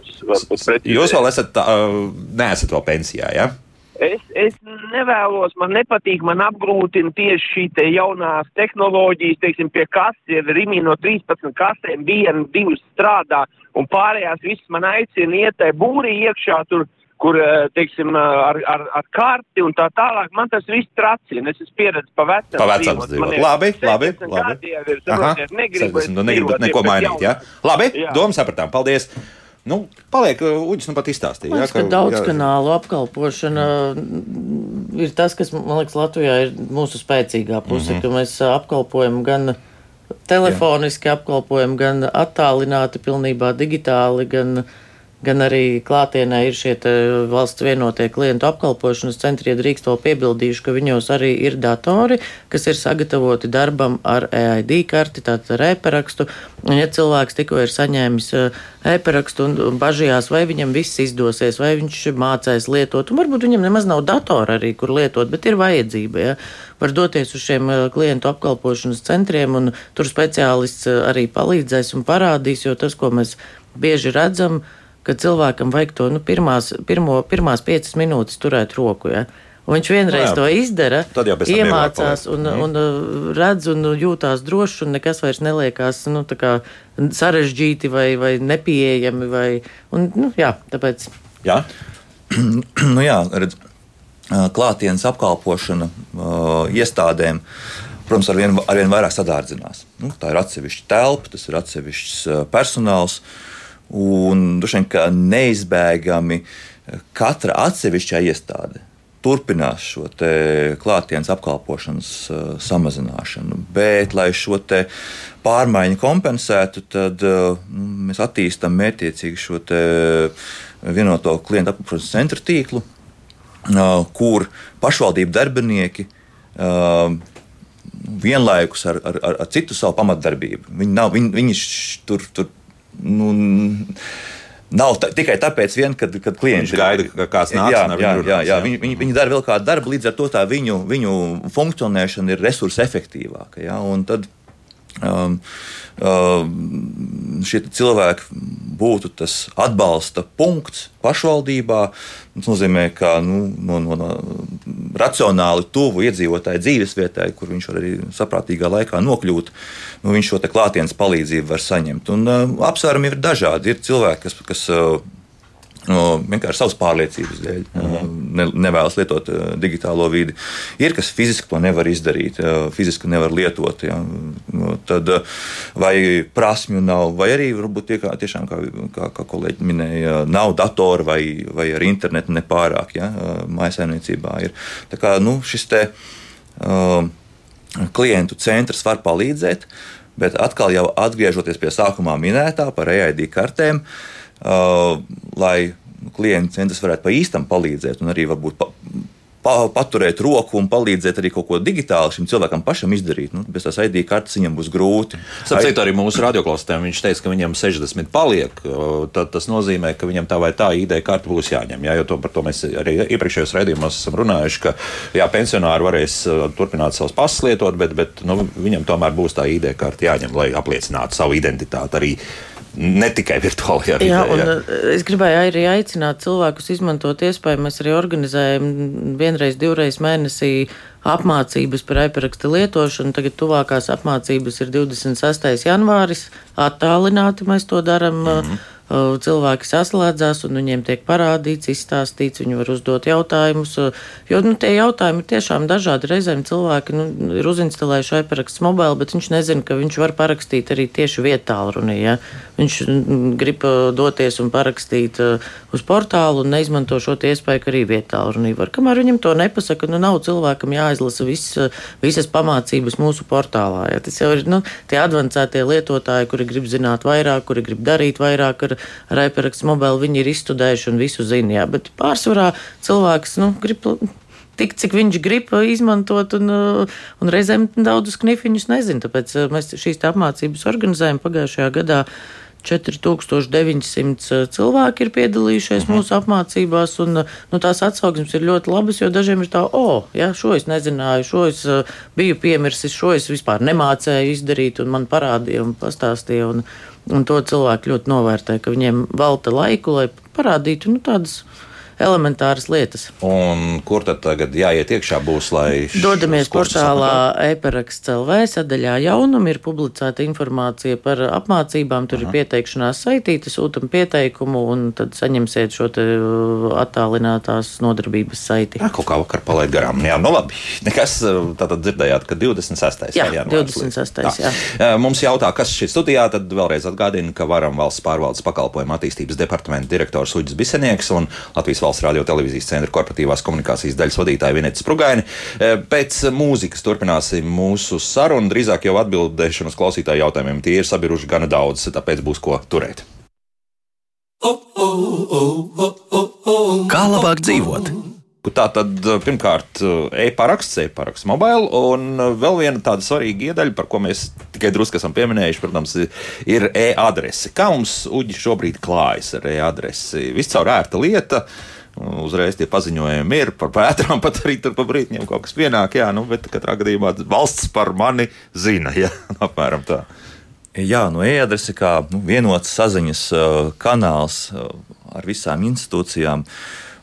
Jūs vēl esat, uh, neesat vēl pensijā, jā? Ja? Es, es nevēlos, man nepatīk, man apgrūtina tieši šī te jaunās tehnoloģijas, teiksim, pie kases ir rimi no 13 kasēm, viena, divas strādā, un pārējās visas man aicina iet tai būrī iekšā tur, kur, eh, teiksim, ar, ar, ar karti un tā tālāk. Man tas viss tracina, es esmu pieredzējis pa vecam. Pa vecam dzīvot. Labi, labi, labi. Ir, Aha, negribu, 60, nu, negribu neko mainīt, jā? Ja? Labi, jā. domu sapratām, paldies. Nu, paliek, uh, Uģis nu pat izstāstīja. Jā, ka, ka daudz jā. kanālu apkalpošana ir tas, kas, man liekas, Latvijā ir mūsu spēcīgā puse, mm -hmm. ka mēs apkalpojam gan telefoniski, jā. apkalpojam gan attālināti, pilnībā digitāli, gan uh, gan arī klātienē ir šie valsts vienotie klientu apkalpošanas centri. Ja drīkst vēl piebildīšu, ka viņos arī ir datori, kas ir sagatavoti darbam ar EID karti, tātad ar e-parakstu. Un, ja cilvēks tikko ir saņēmis eh, e-parakstu un, bažījās, vai viņam viss izdosies, vai viņš mācēs lietot, un varbūt viņam nemaz nav datora arī, kur lietot, bet ir vajadzība. Ja? Var doties uz šiem eh, klientu apkalpošanas centriem, un tur speciālists eh, arī palīdzēs un parādīs, jo tas, ko mēs bieži redzam, ir ka cilvēkam vajag to nu, pirmās, pirmo, pirmās piecas minūtes turēt roku. Ja? Un viņš vienreiz no, nu jā, to izdara, iemācās un, un, un redz un jūtās droši, un nekas vairs neliekās nu, sarežģīti vai, vai nepieejami. Vai, un, nu, jā, tāpēc. Jā, nu, jā redz, klātienes apkalpošana uh, iestādēm. Protams, arvien, arvien vairāk sadārdzinās. Nu, tā ir atsevišķa telpa, tas ir atsevišķs personāls. Uh, Un droši vien, neizbēgami katra atsevišķā iestāde turpinās šo klātienes apkalpošanas uh, samazināšanu. Bet, lai šo pārmaiņu kompensētu, tad uh, mēs attīstām mērķiecīgi šo vienoto klientu apkalpošanas centru tīklu, uh, kur pašvaldību darbinieki vienlaikus ar, ar, ar, citu savu pamatdarbību. Viņi, nav, viņi, viņi tur, tur nu, Nav tā, tikai tāpēc, vien, kad, kad klients gaida, ka kāds nāks jā, jā, jā, jā, viņi, viņi, viņi dara vēl kādu darbu, līdz ar to viņu, viņu funkcionēšana ir resursu efektīvāka. Ja, tad, um, um, šie cilvēki būtu tas atbalsta punkts pašvaldībā. Tas nozīmē, ka nu, no, no, no racionāli tuvu iedzīvotāju dzīvesvietai, kur viņš var arī saprātīgā laikā nokļūt, nu, viņš šo klātienes palīdzību var saņemt. Un, uh, apsvērumi ir dažādi. Ir cilvēki, kas, kas uh, vienkārši savas pārliecības dēļ mhm. ne, nevēlas lietot uh, digitālo vidi. Ir kas fiziski to nevar izdarīt, uh, fiziski nevar lietot. Ja. Tad, uh, vai prasmju nav, vai arī varbūt tie, kā, tiešām, kā, kā, kā kolēģi minēja, nav datora vai, vai ar internetu nepārāk ja, mājasēmniecībā. Ir. Tā kā nu, šis te, uh, klientu centrs var palīdzēt, bet atkal jau atgriežoties pie sākumā minētā par EID kartēm. Uh, lai klienta centrs varētu pa īstam palīdzēt un arī varbūt pa, pa, paturēt roku un palīdzēt arī kaut ko digitāli šim cilvēkam pašam izdarīt. Nu, bez tās ID kartes viņam būs grūti. Sapratu, arī mūsu radioklāstiem viņš teica, ka viņam 60 paliek. Tad tas nozīmē, ka viņam tā vai tā ID karte būs jāņem. Jā, jo to, par to mēs arī iepriekšējos raidījumos esam runājuši, ka jā, pensionāri varēs uh, turpināt savus pasus lietot, bet, bet nu, viņam tomēr būs tā ID karte jāņem, lai apliecinātu savu identitāti arī ne tikai virtuālajā vidē. Jā, un jā. Uh, es gribēju arī aicināt cilvēkus izmantot iespēju. Mēs arī organizējam vienreiz, divreiz mēnesī apmācības par e-parakstu lietošanu. Tagad tuvākās apmācības ir 26. janvāris. Attālināti mēs to darām. Mm -hmm cilvēki saslēdzās un viņiem tiek parādīts, izstāstīts, viņi var uzdot jautājumus. Jo nu, tie jautājumi ir tiešām dažādi. Reizēm cilvēki nu, ir uzinstalējuši iParakstu mobili, bet viņš nezina, ka viņš var parakstīt arī tieši vietālrunī. Ja? Viņš grib doties un parakstīt uz portālu un neizmanto šo iespēju, ka arī vietālrunī var. Kamēr viņam to nepasaka, nu nav cilvēkam jāizlasa viss, visas pamācības mūsu portālā. Ja? Tas jau ir nu, tie advancētie lietotāji, kuri grib zināt vairāk, kuri grib darīt vairāk ar ar iParakstu mobili viņi ir izstudējuši un visu zina. Jā, bet pārsvarā cilvēks nu, grib tik, cik viņš grib izmantot, un, un reizēm daudzus knifiņus nezina. Tāpēc eh, mēs šīs apmācības organizējam pagājušajā gadā. 4900 cilvēki ir piedalījušies mhm. mūsu apmācībās, un nu, tās atsauksmes ir ļoti labas, jo dažiem ir tā, o, oh, ja, šo es nezināju, šo es biju piemirsis, šo es vispār nemācēju izdarīt, un man parādīja un pastāstīja. Un, Un to cilvēki ļoti novērtē, ka viņiem velta laiku, lai parādītu nu, tādas elementāras lietas. Un kur tad tagad jāiet iekšā būs, lai. Dodamies portālā e-paraksts LV sadaļā jaunumi ir publicēta informācija par apmācībām, tur Aha. ir pieteikšanās saitīte, sūtam pieteikumu un tad saņemsiet šo te uh, attālinātās nodarbības saiti. Jā, kaut kā vakar palaid garām. Jā, nu labi. Nekas tātad dzirdējāt, ka 26. Jā, jā 26. Jā. jā. Mums jautā, kas šī studijā, tad vēlreiz atgādina, ka varam valsts pārvaldes pakalpojumu attīstības departamenta direktors Uģis Bisenieks un Latvijas valsts radio televīzijas centra korporatīvās komunikācijas daļas vadītāja Vinets Prugaini. E, pēc mūzikas turpināsim mūsu sarunu, drīzāk jau atbildēšanu uz klausītāju jautājumiem. Tie ir sabiruši gana daudz, tāpēc būs ko turēt. Kā labāk dzīvot? Tā tad pirmkārt e-paraksts, e-paraksts mobile, un vēl viena tāda svarīga iedaļa, par ko mēs tikai drusku esam pieminējuši, protams, ir e-adrese. Kā mums uģi šobrīd klājas ar e-adresi? Viscaur ērta lieta. Uzreiz tie paziņojumi ir par pētām, pat arī tur pa brītņiem kaut kas pienāk, jā, nu, bet katrā gadījumā valsts par mani zina, jā, apmēram tā. Jā, no e-adrese kā nu, vienots saziņas uh, kanāls uh, ar visām institūcijām.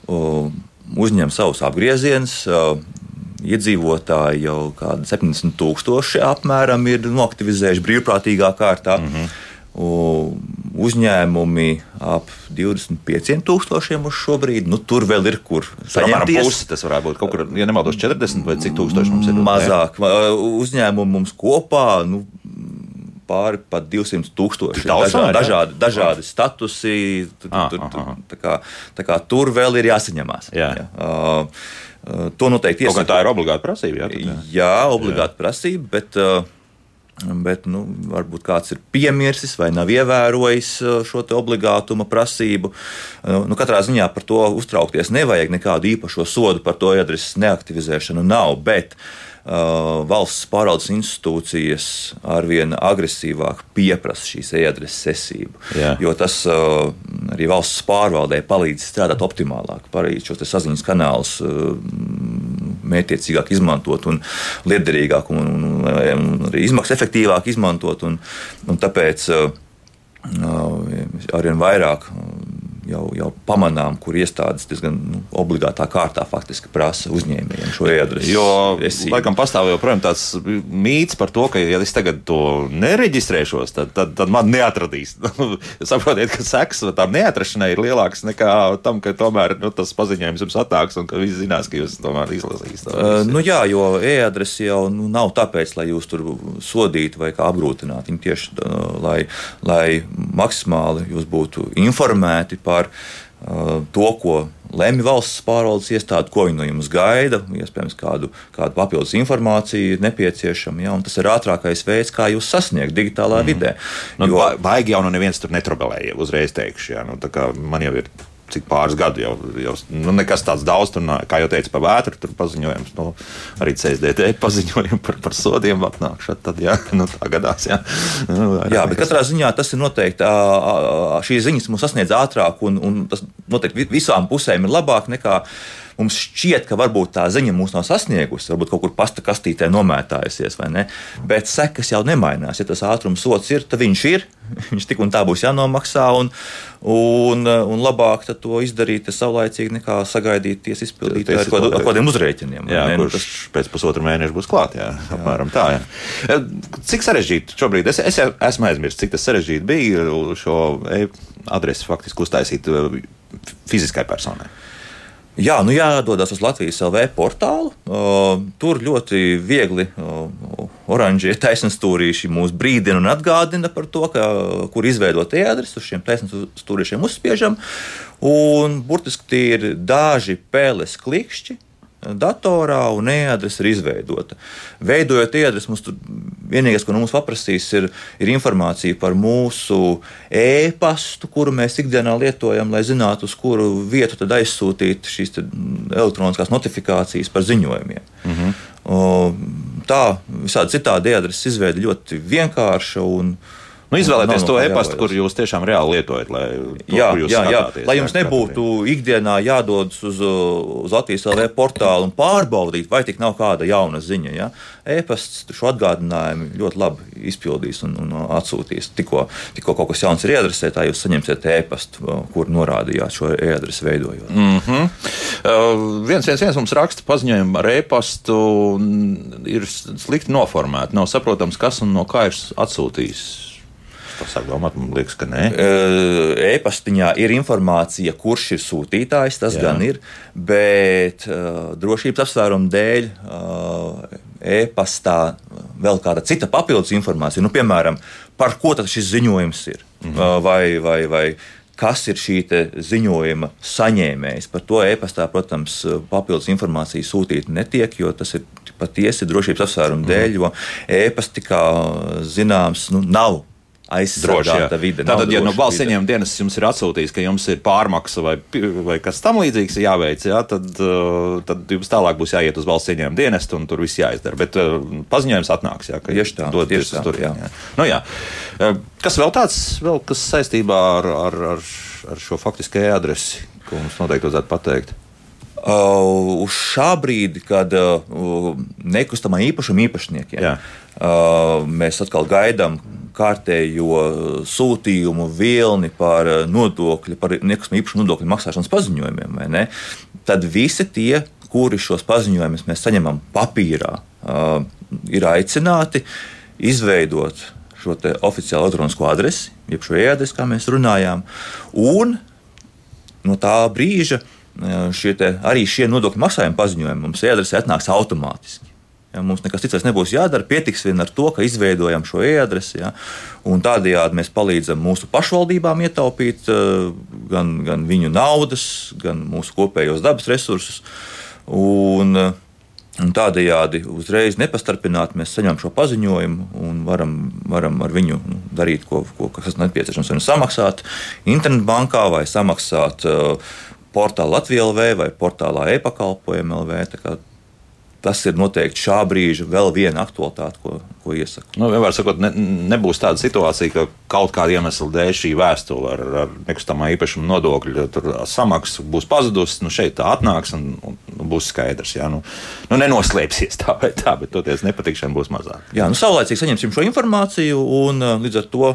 Uh, uzņem savus apgriezienus. Iedzīvotāji jau kādi 70 tūkstoši apmēram ir noktivizējuši brīvprātīgā kārtā. Mm -hmm. Uzņēmumi ap 25 tūkstošiem uz šo brīdi. Nu, tur vēl ir kur saņemties. Pusi, tas varētu būt kaut kur, ja nemaldos, 40 vai cik tūkstoši mums ir. Mazāk. Uzņēmumi mums kopā. Nu, pāri pat 200 tūkstoši. Dažādi, dažādi, dažādi statusi. Tur, ah, tur, tur, tā kā, tā kā tur vēl ir jāsaņemās. Jā. Jā. Uh, uh, to noteikti iesaka. Tā ir obligāta prasība. Jā, jā. jā obligāta jā. prasība. Bet, uh, Bet nu, varbūt kāds ir piemirsis vai nav ievērojis uh, šo obligātuma prasību. Uh, nu, katrā ziņā par to uztraukties nevajag. Nekādu īpašo sodu par to adreses neaktivizēšanu nav. Bet, Uh, valsts pārvaldes institūcijas arvien agresīvāk pieprasa šīs e-adreses sesību. Jā. Jo tas uh, arī valsts pārvaldē palīdz strādāt optimālāk, palīdz šos saziņas kanālus uh, mētiecīgāk izmantot un liederīgāk un, un, un arī izmaksu efektīvāk izmantot. Un, un tāpēc arvien vairāk jau, jau pamanām, kur iestādes diezgan nu, obligātā kārtā faktiski prasa uzņēmējiem šo e-adresi. Jo, esību. laikam, pastāv joprojām tāds mīts par to, ka, ja es tagad to nereģistrēšos, tad, tad, tad man neatradīs. Saprotiet, ka seks tam neatrašanai ir lielāks nekā tam, ka tomēr nu, tas paziņojums jums atnāks un ka visi zinās, ka jūs tomēr izlasīsiet. Uh, nu jā, jo e-adrese jau nu, nav tāpēc, lai jūs tur sodītu vai kā apgrūtinātu. Viņi tieši uh, lai, lai maksimāli jūs būtu informēti par par uh, to, ko lemj valsts pārvaldes iestāde, ko viņi no jums gaida, iespējams, kādu, kādu papildus informāciju ir nepieciešama. Ja, tas ir ātrākais veids, kā jūs sasniegt digitālā mm. vidē. Nu, jo, baigi jau no neviens tur netrobelēja, uzreiz teikšu. Ja, nu, man jau ir cik pāris gadu jau, jau nu, nekas tāds daudz, tur, kā jau teicu, pa vētru, tur paziņojums, nu, arī CSDT paziņojumi par, par sodiem atnākšanu, tad, jā, nu, tā gadās, jā. Nu, jā, bet katrā ziņā tas ir noteikti, šīs ziņas mums sasniedz ātrāk, un, un tas noteikti visām pusēm ir labāk nekā mums šķiet, ka varbūt tā ziņa mūs nav sasniegusi, varbūt kaut kur pasta kastītē nomētājusies, vai ne? Bet sekas jau nemainās. Ja tas ātrums sots ir, tad viņš ir. Viņš tik un tā būs jānomaksā, un, un, un labāk to izdarīt saulaicīgi nekā sagaidīt tiesas izpildītāju ar, kod, ar kādiem uzrēķiniem. Jā, ne? kurš tas... pēc pusotra mēneša būs klāt. Jā, jā. Apmēram tā. Jā. E, cik sarežģīti šobrīd? Es, es esmu aizmirsis, cik tas sarežģīti bija šo e adresi faktiski uztaisīt e, fiziskai personai. Jā, nu jādodas uz Latvijas LV portālu. Uh, tur ļoti viegli uh, oranžie taisnstūrīši mūs brīdina un atgādina par to, ka, kur izveidot e-adresi. Uz šiem taisnstūrīšiem uzspiežam. Un burtiski tie ir daži pēles klikšķi datorā un e-adrese ir izveidota. Veidojot e-adresi, mums tur vienīgais, ko nu mums paprasīs, ir, ir informācija par mūsu e-pastu, kuru mēs ikdienā lietojam, lai zinātu, uz kuru vietu aizsūtīt šīs elektroniskās notifikācijas par ziņojumiem. -hmm. Tā visādi citādi e-adreses izveide ļoti vienkārša un, Nu, izvēlēties to e-pastu, kur jūs tiešām reāli lietojat, lai, to, jā, jā, jā. skatāties, lai jums jā, nebūtu ikdienā jādodas uz, uz Latvijas LV portālu un pārbaudīt, vai tik nav kāda jauna ziņa. Ja? E-pasts šo atgādinājumu ļoti labi izpildīs un, un atsūtīs. Tikko, tikko kaut kas jauns ir iedresētā, jūs saņemsiet e-pastu, kur norādījāt šo e-adresi veidojot. Mm -hmm. uh, viens, viens, viens mums raksta paziņojumu ar e-pastu, ir slikti noformēti. Nav saprotams, kas un no kā ir atsūtījis sāk domāt, man liekas, ka nē. E-pastiņā ir informācija, kurš ir sūtītājs, tas Jā. gan ir, bet uh, drošības apsvērumu dēļ uh, e-pastā vēl kāda cita papildus informācija, nu, piemēram, par ko tad šis ziņojums ir. Mhm. Uh, vai, vai, vai, kas ir šī ziņojuma saņēmējs. Par to e-pastā, protams, papildus informācija sūtīt netiek, jo tas ir patiesi drošības apsvērumu dēļ, jo e-pasta, kā zināms, nu, nav aizsargāta vide. Tātad, ja no valsts ieņēmuma dienas jums ir atsūtījis, ka jums ir pārmaksa vai, vai kas tam līdzīgs jāveic, jā, tad, uh, tad jums tālāk būs jāiet uz valsts ieņēmuma dienestu un tur viss jāizdara. Bet uh, paziņojums atnāks, jā, ka tieši tā, doties uz tur. Jā. Jā. Nu, jā. Uh, kas vēl tāds, vēl kas saistībā ar, ar, ar, ar šo faktisko e-adresi, ko mums noteikti vajadzētu pateikt? Uh, uz šā brīdi, kad uh, nekustamā īpašuma īpašniekiem uh, mēs atkal gaidām kārtējo sūtījumu vilni par nodokļu, par nekustamā īpašuma nodokļu maksāšanas paziņojumiem, tad visi tie, kuri šos paziņojumus mēs saņemam papīrā, uh, ir aicināti izveidot šo oficiālo elektronisko adresi, jeb šo e-adresi, kā mēs runājām, un no tā brīža šie te, arī šie nodokļu maksājuma paziņojumi mums e-adresē atnāks automātiski. Ja, mums nekas cits nebūs jādara. Pietiks vien ar to, ka izveidojam šo e-adresi. Ja, tādējādi mēs palīdzam mūsu pašvaldībām ietaupīt uh, gan, gan viņu naudas, gan mūsu kopējos dabas resursus. Un, uh, Un tādējādi uzreiz nepastarpināti mēs saņemam šo paziņojumu un varam, varam ar viņu nu, darīt, ko, ko, kas nepieciešams. Vai samaksāt internetbankā, vai samaksāt uh, portālā Latvijā LV vai portālā e-pakalpojuma LV. Tas ir noteikti šā brīža vēl viena aktualitāte, ko, ko iesaku. Nu, vienmēr sakot, ne, nebūs tāda situācija, ka kaut kāda iemesla dēļ šī vēstule ar, ar nekustamā īpašuma nodokļu samaksu būs pazudusi. Nu, šeit tā atnāks un, un būs skaidrs. Jā, nu, nu, nenoslēpsies tā vai tā, bet toties nepatikšana būs mazāk. Jā, nu, saulēcīgi saņemsim šo informāciju un līdz ar to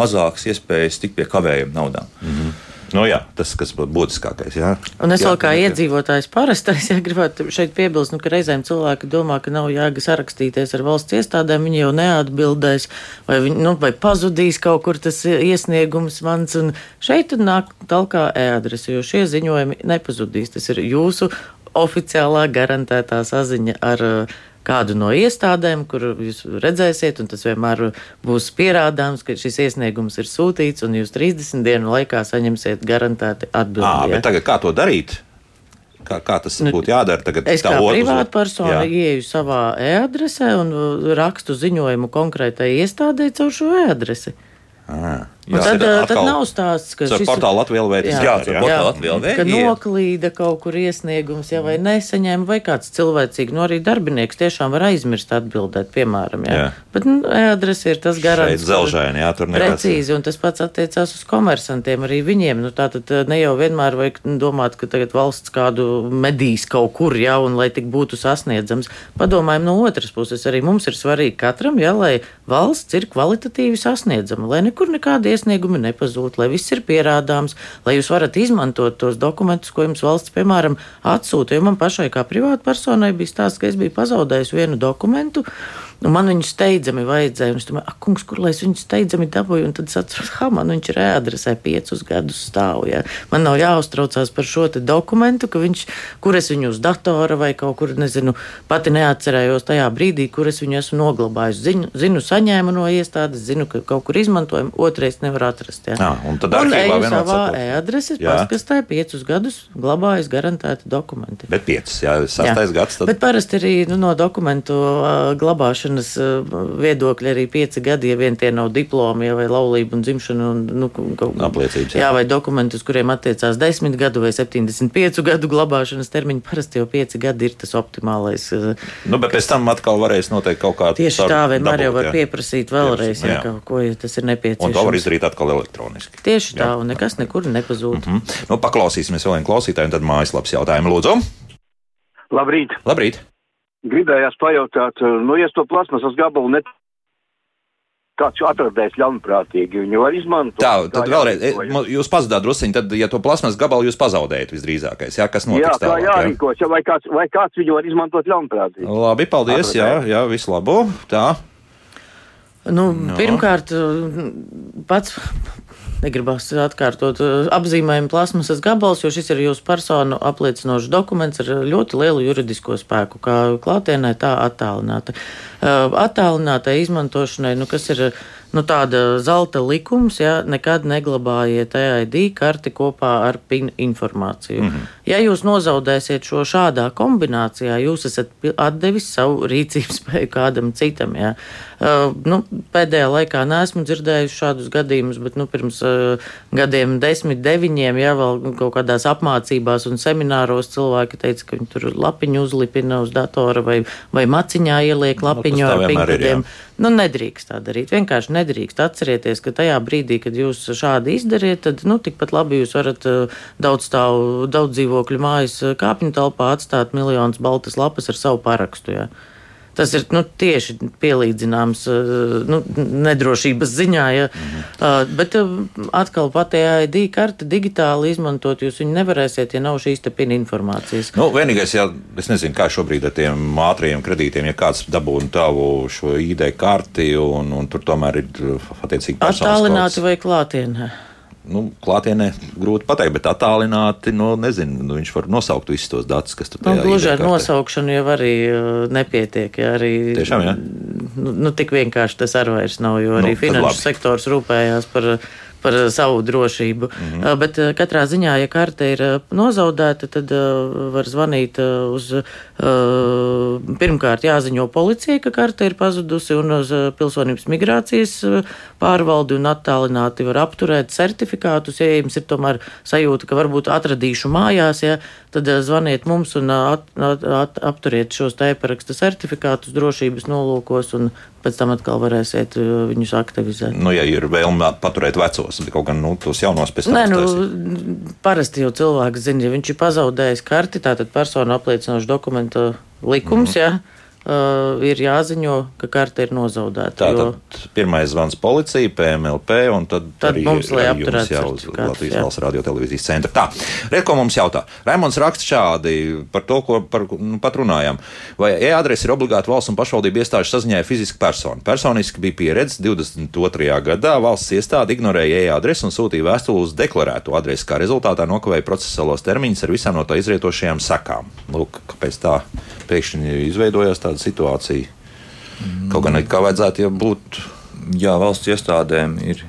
mazākas iespējas tikt pie kavējuma naudām. Mm -hmm. Nu, jā, tas ir būtiskākais. Jā. Un es vēl kā jā, iedzīvotājs parastais, ja gribētu šeit piebilst, nu, ka reizēm cilvēki domā, ka nav jēga sarakstīties ar valsts iestādēm, viņi jau neatbildēs, vai, viņi, nu, vai pazudīs kaut kur tas iesniegums mans. Un šeit nāk talkā e-adrese, jo šie ziņojumi nepazudīs. Tas ir jūsu oficiālā garantētā saziņa ar uh, kādu no iestādēm, kur jūs redzēsiet, un tas vienmēr būs pierādāms, ka šis iesniegums ir sūtīts, un jūs 30 dienu laikā saņemsiet garantēti atbildi. Ja? Tagad kā to darīt? Kā, kā tas nu, būtu jādara? Tagad es kā privāta persona ieeju savā e-adresē un rakstu ziņojumu konkrētai iestādē caur šo e-adresi. Ah. Jā, tad, eh, tad nav stāsts, ka šis portāla Latvijā vēl ir. Jā, jā, jā. Latvijā vēl ka noklīda kaut kur iesniegums, ja vai nesaņēma, vai kāds cilvēcīgi, nu arī darbinieks tiešām var aizmirst atbildēt, piemēram, jā. jā. Bet, nu, adrese ir tas garants. Zelžaini, jā, tur nekas. Precīzi, un tas pats attiecās uz komersantiem arī viņiem. Nu, tātad eh, ne jau vienmēr vajag domāt, ka tagad valsts kādu medīs kaut kur, jā, un lai tik būtu sasniedzams. Padomājam no otras puses, arī mums ir svarīgi katram, jā, lai valsts ir kvalitatīvi sasniedzama, lai nekur nekādi iesniegumi nepazūd, lai viss ir pierādāms, lai jūs varat izmantot tos dokumentus, ko jums valsts, piemēram, atsūta. Jo man pašai kā privātpersonai bija stāsts, ka es biju pazaudējis vienu dokumentu. Nu, man viņu steidzami vajadzēja, es domāju, kungs, kur lai es viņu steidzami dabūju, un tad es atceros, ka man viņš ir e-adresē piecus gadus stāv. Ja. Man nav jāuztraucās par šo dokumentu, ka viņš, kur es viņu uz datora vai kaut kur, nezinu, pati neatcerējos tajā brīdī, kur es viņu esmu noglabājis. Zinu, zinu saņēmu no iestādes, zinu, ka kaut kur izmantojumu, otrais nevar atrast. Ja. Jā, un tad un eju savā e-adreses paskastē piecus gadus glabājis garantēti dokumenti. Bet piecus, jā, sastais gads. Tad... Bet parasti arī nu, no dokumentu uh, glabāšanas glabāšanas viedokļa arī pieci gadi, ja vien tie nav diplomi ja, vai laulība un dzimšana un nu, kaut, apliecības. Jā. jā, vai dokumenti, uz kuriem attiecās 10 gadu vai 75 gadu glabāšanas termiņi. Parasti jau 5 gadi ir tas optimālais. Nu, bet pēc tam atkal varēs noteikt kaut kādu. Tieši tā, vienmēr dabūt, jau var jā. pieprasīt vēlreiz, jā, jā. kaut ko, ja tas ir nepieciešams. Un to var izdarīt atkal elektroniski. Tieši tā, jā. un nekas nekur nepazūd. Mm -hmm. nu, paklausīsimies vēl vienu klausītāju, un tad mājaslapas jautājumu lūdzu. Labrīt! Labrīt. Gribējās pajautāt, nu, ja es to plasmasas gabalu net kāds atradējis ļaunprātīgi, viņu var izmantot. Tā, tad vēlreiz, e, jūs pazudāt drusciņi, tad, ja to plasmas gabalu jūs pazaudējat visdrīzākais, jā, kas notiks jā, tā tālāk, jārīkos, jā? vai, kāds, vai kāds viņu var izmantot ļaunprātīgi. Labi, paldies, Atradējis. jā, jā, visu labu, tā. Nu, no. Pirmkārt, pats negribas atkārtot apzīmējumu plasmasas gabals, jo šis ir jūsu personu apliecinošs dokuments ar ļoti lielu juridisko spēku, kā klātienē, tā attālināta. Attālinātai izmantošanai, nu, kas ir nu, tāda zelta likums, ja nekad neglabājiet EID karti kopā ar PIN informāciju. Mm -hmm. Ja jūs nozaudēsiet šo šādā kombinācijā, jūs esat atdevis savu rīcības spēju kādam citam. Ja. Uh, nu, pēdējā laikā neesmu dzirdējusi šādus gadījumus, bet nu, pirms uh, gadiem, desmit, deviņiem, ja vēl kaut kādās apmācībās un semināros cilvēki teica, ka viņi tur lapiņu uzlipina uz datora vai, vai maciņā ieliek nu, lapiņu nu, ar pinkudiem. Nu, nedrīkst tā darīt. Vienkārši nedrīkst. Atcerieties, ka tajā brīdī, kad jūs šādi izdariet, tad nu, tikpat labi jūs varat uh, daudz stāvu, daudz dzīvokļu mājas uh, kāpņu telpā atstāt miljonus baltas lapas ar savu parakstu. Jā. Tas ir nu, tieši pielīdzināms uh, nu, nedrošības ziņā. Ja. Mhm. Bet atkal pati ID karte digitāli izmantot, jūs viņu nevarēsiet, ja nav šīs pina informācijas. Nu, vienīgais, ja es nezinu, kā šobrīd ar tiem ātriem kredītiem, ja kāds dabūna tavu šo ID karti un, un tur tomēr ir attiecīgi attālināti vai klātienē nu, klātienē grūti pateikt, bet attālināti, nu, nezinu, nu, viņš var nosaukt visus tos datus, kas tur nu, gluži ar nosaukšanu jau arī uh, nepietiek. Ja arī, Tiešām, jā. Nu, nu, tik vienkārši tas arī vairs nav, jo arī nu, finanšu sektors rūpējās par par savu drošību. Mm -hmm. Bet katrā ziņā, ja karte ir nozaudēta, tad var zvanīt uz. Pirmkārt, jāziņo policijai, ka karte ir pazudusi, un uz pilsonības migrācijas pārvaldi un attālināti var apturēt certifikātus. Ja jums ir tomēr sajūta, ka varbūt atradīšu mājās, ja, tad zvaniet mums un at, at, at, apturiet šos tēparaksta certifikātus drošības nolūkos, un pēc tam atkal varēsiet viņus aktivizēt. Nu, ja ir vēlme paturēt vecos, kaut gan nu, tos jaunos pēc tam. Nē, nu, parasti jau cilvēks zina, ja viņš ir pazaudējis karti, tātad personu apliecinošu dokumentu likums, mm -hmm. jā uh, ir jāziņo, ka karte ir nozaudēta. Tātad jo... pirmais zvans policija, PMLP, un tad, tad arī, mums lai apturētu uz Latvijas valsts radio televīzijas centra. Tā, Reko mums jautā. Raimonds raksta šādi par to, ko par, nu, pat runājām. Vai e-adrese ir obligāta valsts un pašvaldību iestāžu saziņai fiziska persona? Personiski bija pieredze 22. gadā valsts iestāde ignorēja e-adresi un sūtīja vēstuli uz deklarēto adresi, kā rezultātā nokavēja procesuālos termiņus ar visām no tā izrietošajām sekām. Lūk, kāpēc tā pēkšņi izveidojās tāda situācija. Mm. Kaut gan kā vajadzētu ja būt. Jā, valsts iestādēm ir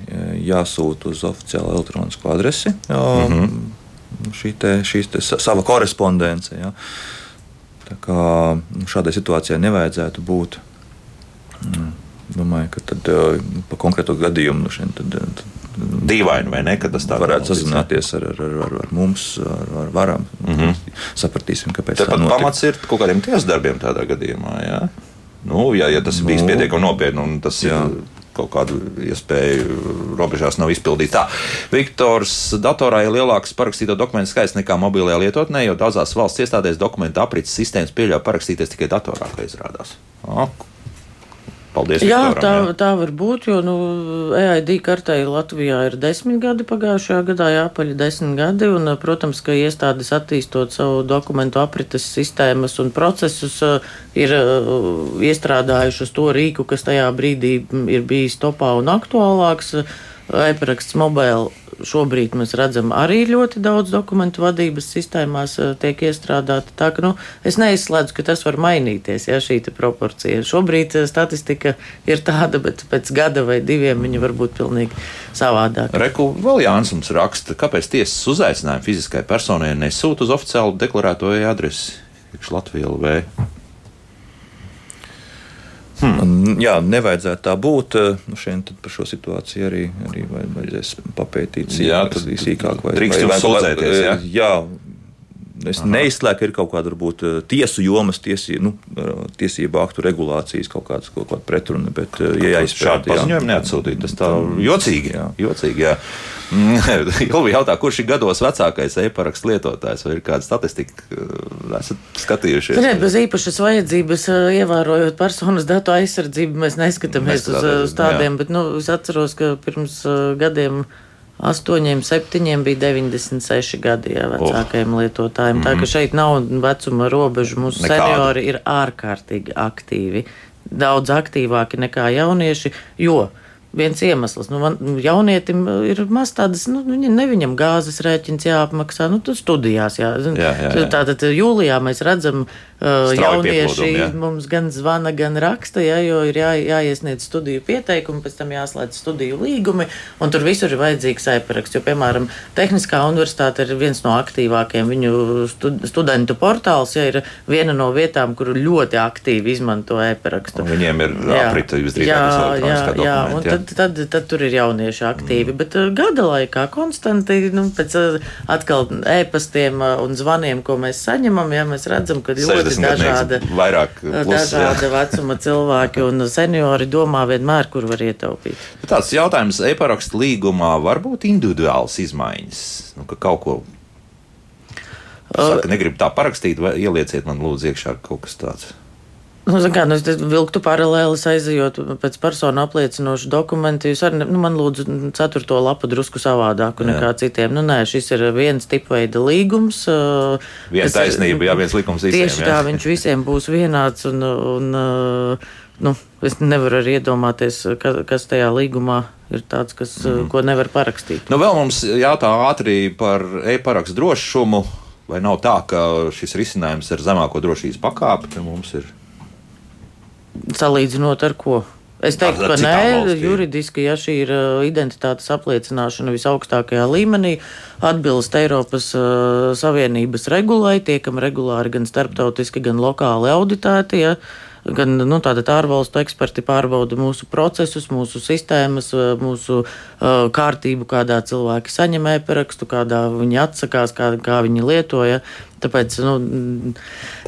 jāsūta uz oficiālu elektronisko adresi mm -hmm. šī te, šīs te sava korespondence. Jā. Tā kā nu, šādai situācijai nevajadzētu būt. Mm, domāju, ka tad, pa konkrēto gadījumu nu, šeit, tad, tad dīvaini, vai ne? Tas tā varētu sazināties ar, ar, ar, ar mums, ar, ar varam. Mm -hmm. Sapratīsim, kāpēc. Tāpat tā pamats ir kaut kādiem tiesas darbiem tādā gadījumā. Jā? Nu, ja, ja tas nu, pietiekami nopietni un tas jā. ir kaut kādu iespēju robežās nav izpildīts. Tā, Viktors datorā ir lielāks parakstīto dokumentu skaits nekā mobilajā lietotnē, jo daudzās valsts iestādēs dokumentu aprits sistēmas pieļauj parakstīties tikai datorā, kā izrādās. O, Paldies! Jā, Viktoram, tā, jā. tā var būt, jo nu, EID kartei Latvijā ir desmit gadi pagājušajā gadā, jāpaļ desmit gadi, un, protams, ka iestādes attīstot savu dokumentu aprites sistēmas un procesus ir iestrādājušas to rīku, kas tajā brīdī ir bijis topā un aktuālāks. E-paraksts mobile šobrīd mēs redzam arī ļoti daudz dokumentu vadības sistēmās eh, tiek iestrādāta. Tā ka nu, es neizslēdzu, ka tas var mainīties, ja šī proporcija. Šobrīd eh, statistika ir tāda, bet pēc gada vai diviem viņa var būt pilnīgi savādāka. Reku vēl Jānis mums raksta, kāpēc tiesas uzaicinājumu fiziskai personai nesūta uz oficiālu deklarēto adresi Latvijas LV. Hmm. Jā, nevajadzētu tā būt. Nu, šeit par šo situāciju arī, arī vajadzēs papētīt sīkāk. Jā, sīkāk vai, drīkst vai, vai, vai, jā? jā, Es Aha. neizslēgu, ka ir kaut kāda varbūt eh, tiesu jomas, tiesī, nu, eh, tiesību aktu regulācijas kaut kādas kaut kāda pretruna. Bet, eh, ja jāizpēta, šādu paziņojumu neatsūtīt, tas tā jocīgi. Jā. jocīgi jā. Ilvi jautā, kurš ir gados vecākais e-parakstu lietotājs, vai ir kāda statistika, esat skatījušies? Nē, bez īpašas vajadzības, ievērojot personas datu aizsardzību, mēs neskatāmies uz, uz tādiem, jā. bet, nu, es atceros, ka pirms gadiem Astoņiem, septiņiem bija 96 gadi jā, vecākajiem oh. lietotājiem. Mm. Tā ka mhm. šeit nav vecuma robežu. Mūsu Nekāda. seniori ir ārkārtīgi aktīvi, daudz aktīvāki nekā jaunieši, jo viens iemesls. Nu, man, jaunietim ir maz tādas, nu, ne viņam gāzes rēķins jāapmaksā, nu, tu studijās. Jā. Jā, jā, jā. Tātad jūlijā mēs redzam, uh, jaunieši jā. mums gan zvana, gan raksta, jā, jo ir jā, jāiesniedz studiju pieteikumi, pēc tam jāslēdz studiju līgumi, un tur visur ir vajadzīgs e-paraksts. Jo, piemēram, Tehniskā universitāte ir viens no aktīvākajiem viņu stud studentu portāls, ja ir viena no vietām, kur ļoti aktīvi izmanto e-parakstu. Viņiem ir aprita visdrīzāk jā, jā, jā, un tad tad, tad, tad tur ir jaunieši aktīvi. Mm. Bet uh, gada laikā konstanti, nu, pēc uh, atkal ēpastiem uh, un zvaniem, ko mēs saņemam, ja mēs redzam, ka ļoti dažāda, vairāk plus, dažāda vecuma cilvēki un seniori domā vienmēr, kur var ietaupīt. Tāds jautājums e-parakstu līgumā var būt individuāls izmaiņas, nu, ka kaut ko. Saka, negribu tā parakstīt, vai ielieciet man lūdzu iekšā kaut kas tāds. Nu, kā, nu, es vilktu paralēlis aizejot pēc personu apliecinošu dokumentu. Jūs arī, nu, man lūdzu, ceturto lapu drusku savādāku Jā. nekā citiem. Nu, nē, šis ir viens tipveida līgums. Viens taisnība, jā, viens likums visiem. Tieši jā. tā, viņš visiem būs vienāds un, un nu, es nevaru arī iedomāties, ka, kas tajā līgumā ir tāds, kas, mm. ko nevar parakstīt. Nu, vēl mums jautā ātri par e-parakstu drošumu. Vai nav tā, ka šis risinājums ar zemāko drošības pakāpi mums ir? Salīdzinot ar ko? Es teiktu, ka nē, juridiski, ja šī ir uh, identitātes apliecināšana visaugstākajā līmenī, atbilst Eiropas uh, Savienības regulai, tiekam regulāri gan starptautiski, gan lokāli auditēti. Ja, gan nu, ārvalstu eksperti pārbauda mūsu procesus, mūsu sistēmas, uh, mūsu uh, kārtību, kādā cilvēki saņem e-parakstu, kādā viņi atsakās, kā, kā viņi lietoja. Tāpēc nu,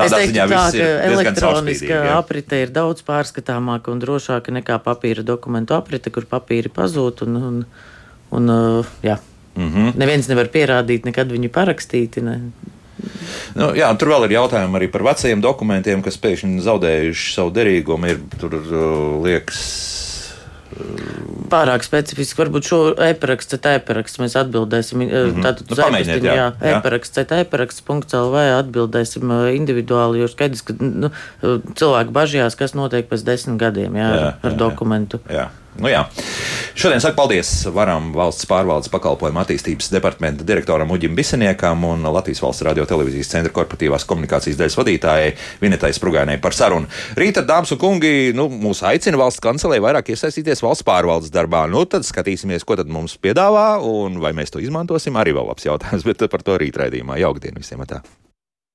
es teiktu, tā, ka elektroniska aprite ir daudz pārskatāmāka un drošāka nekā papīra dokumentu aprite, kur papīri pazūd. Un, un, un, uh, jā. mm -hmm. Neviens nevar pierādīt, nekad viņi parakstīti. Ne. Nu, jā, tur vēl ir jautājumi arī par vecajiem dokumentiem, kas pēkšņi zaudējuši savu derīgumu. Ir, tur uh, liekas, Pārāk specifiski, varbūt šo e-parakstu, e-parakstu mēs atbildēsim. Mm -hmm. Tātad uz nu, e-parakstu, jā, jā. e-paraksts, e-paraksts.lv atbildēsim uh, individuāli, jo skaidrs, ka nu, cilvēki bažījās, kas notiek pēc desmit gadiem jā, jā, ar jā, dokumentu. Jā. jā. Nu, jā. Šodien saku paldies Varam valsts pārvaldes pakalpojumu attīstības departamenta direktoram Uģim Biseniekam un Latvijas valsts radio televīzijas centra korporatīvās komunikācijas daļas vadītājai Vinetai Sprugainai par sarunu. Rīta, dāmas un kungi, nu, mūs aicina valsts kancelē vairāk iesaistīties valsts pārvaldes darbā. Nu, tad skatīsimies, ko tad mums piedāvā un vai mēs to izmantosim. Arī vēl labs jautājums, bet par to rīt raidījumā. Jaukdien visiem! Tā.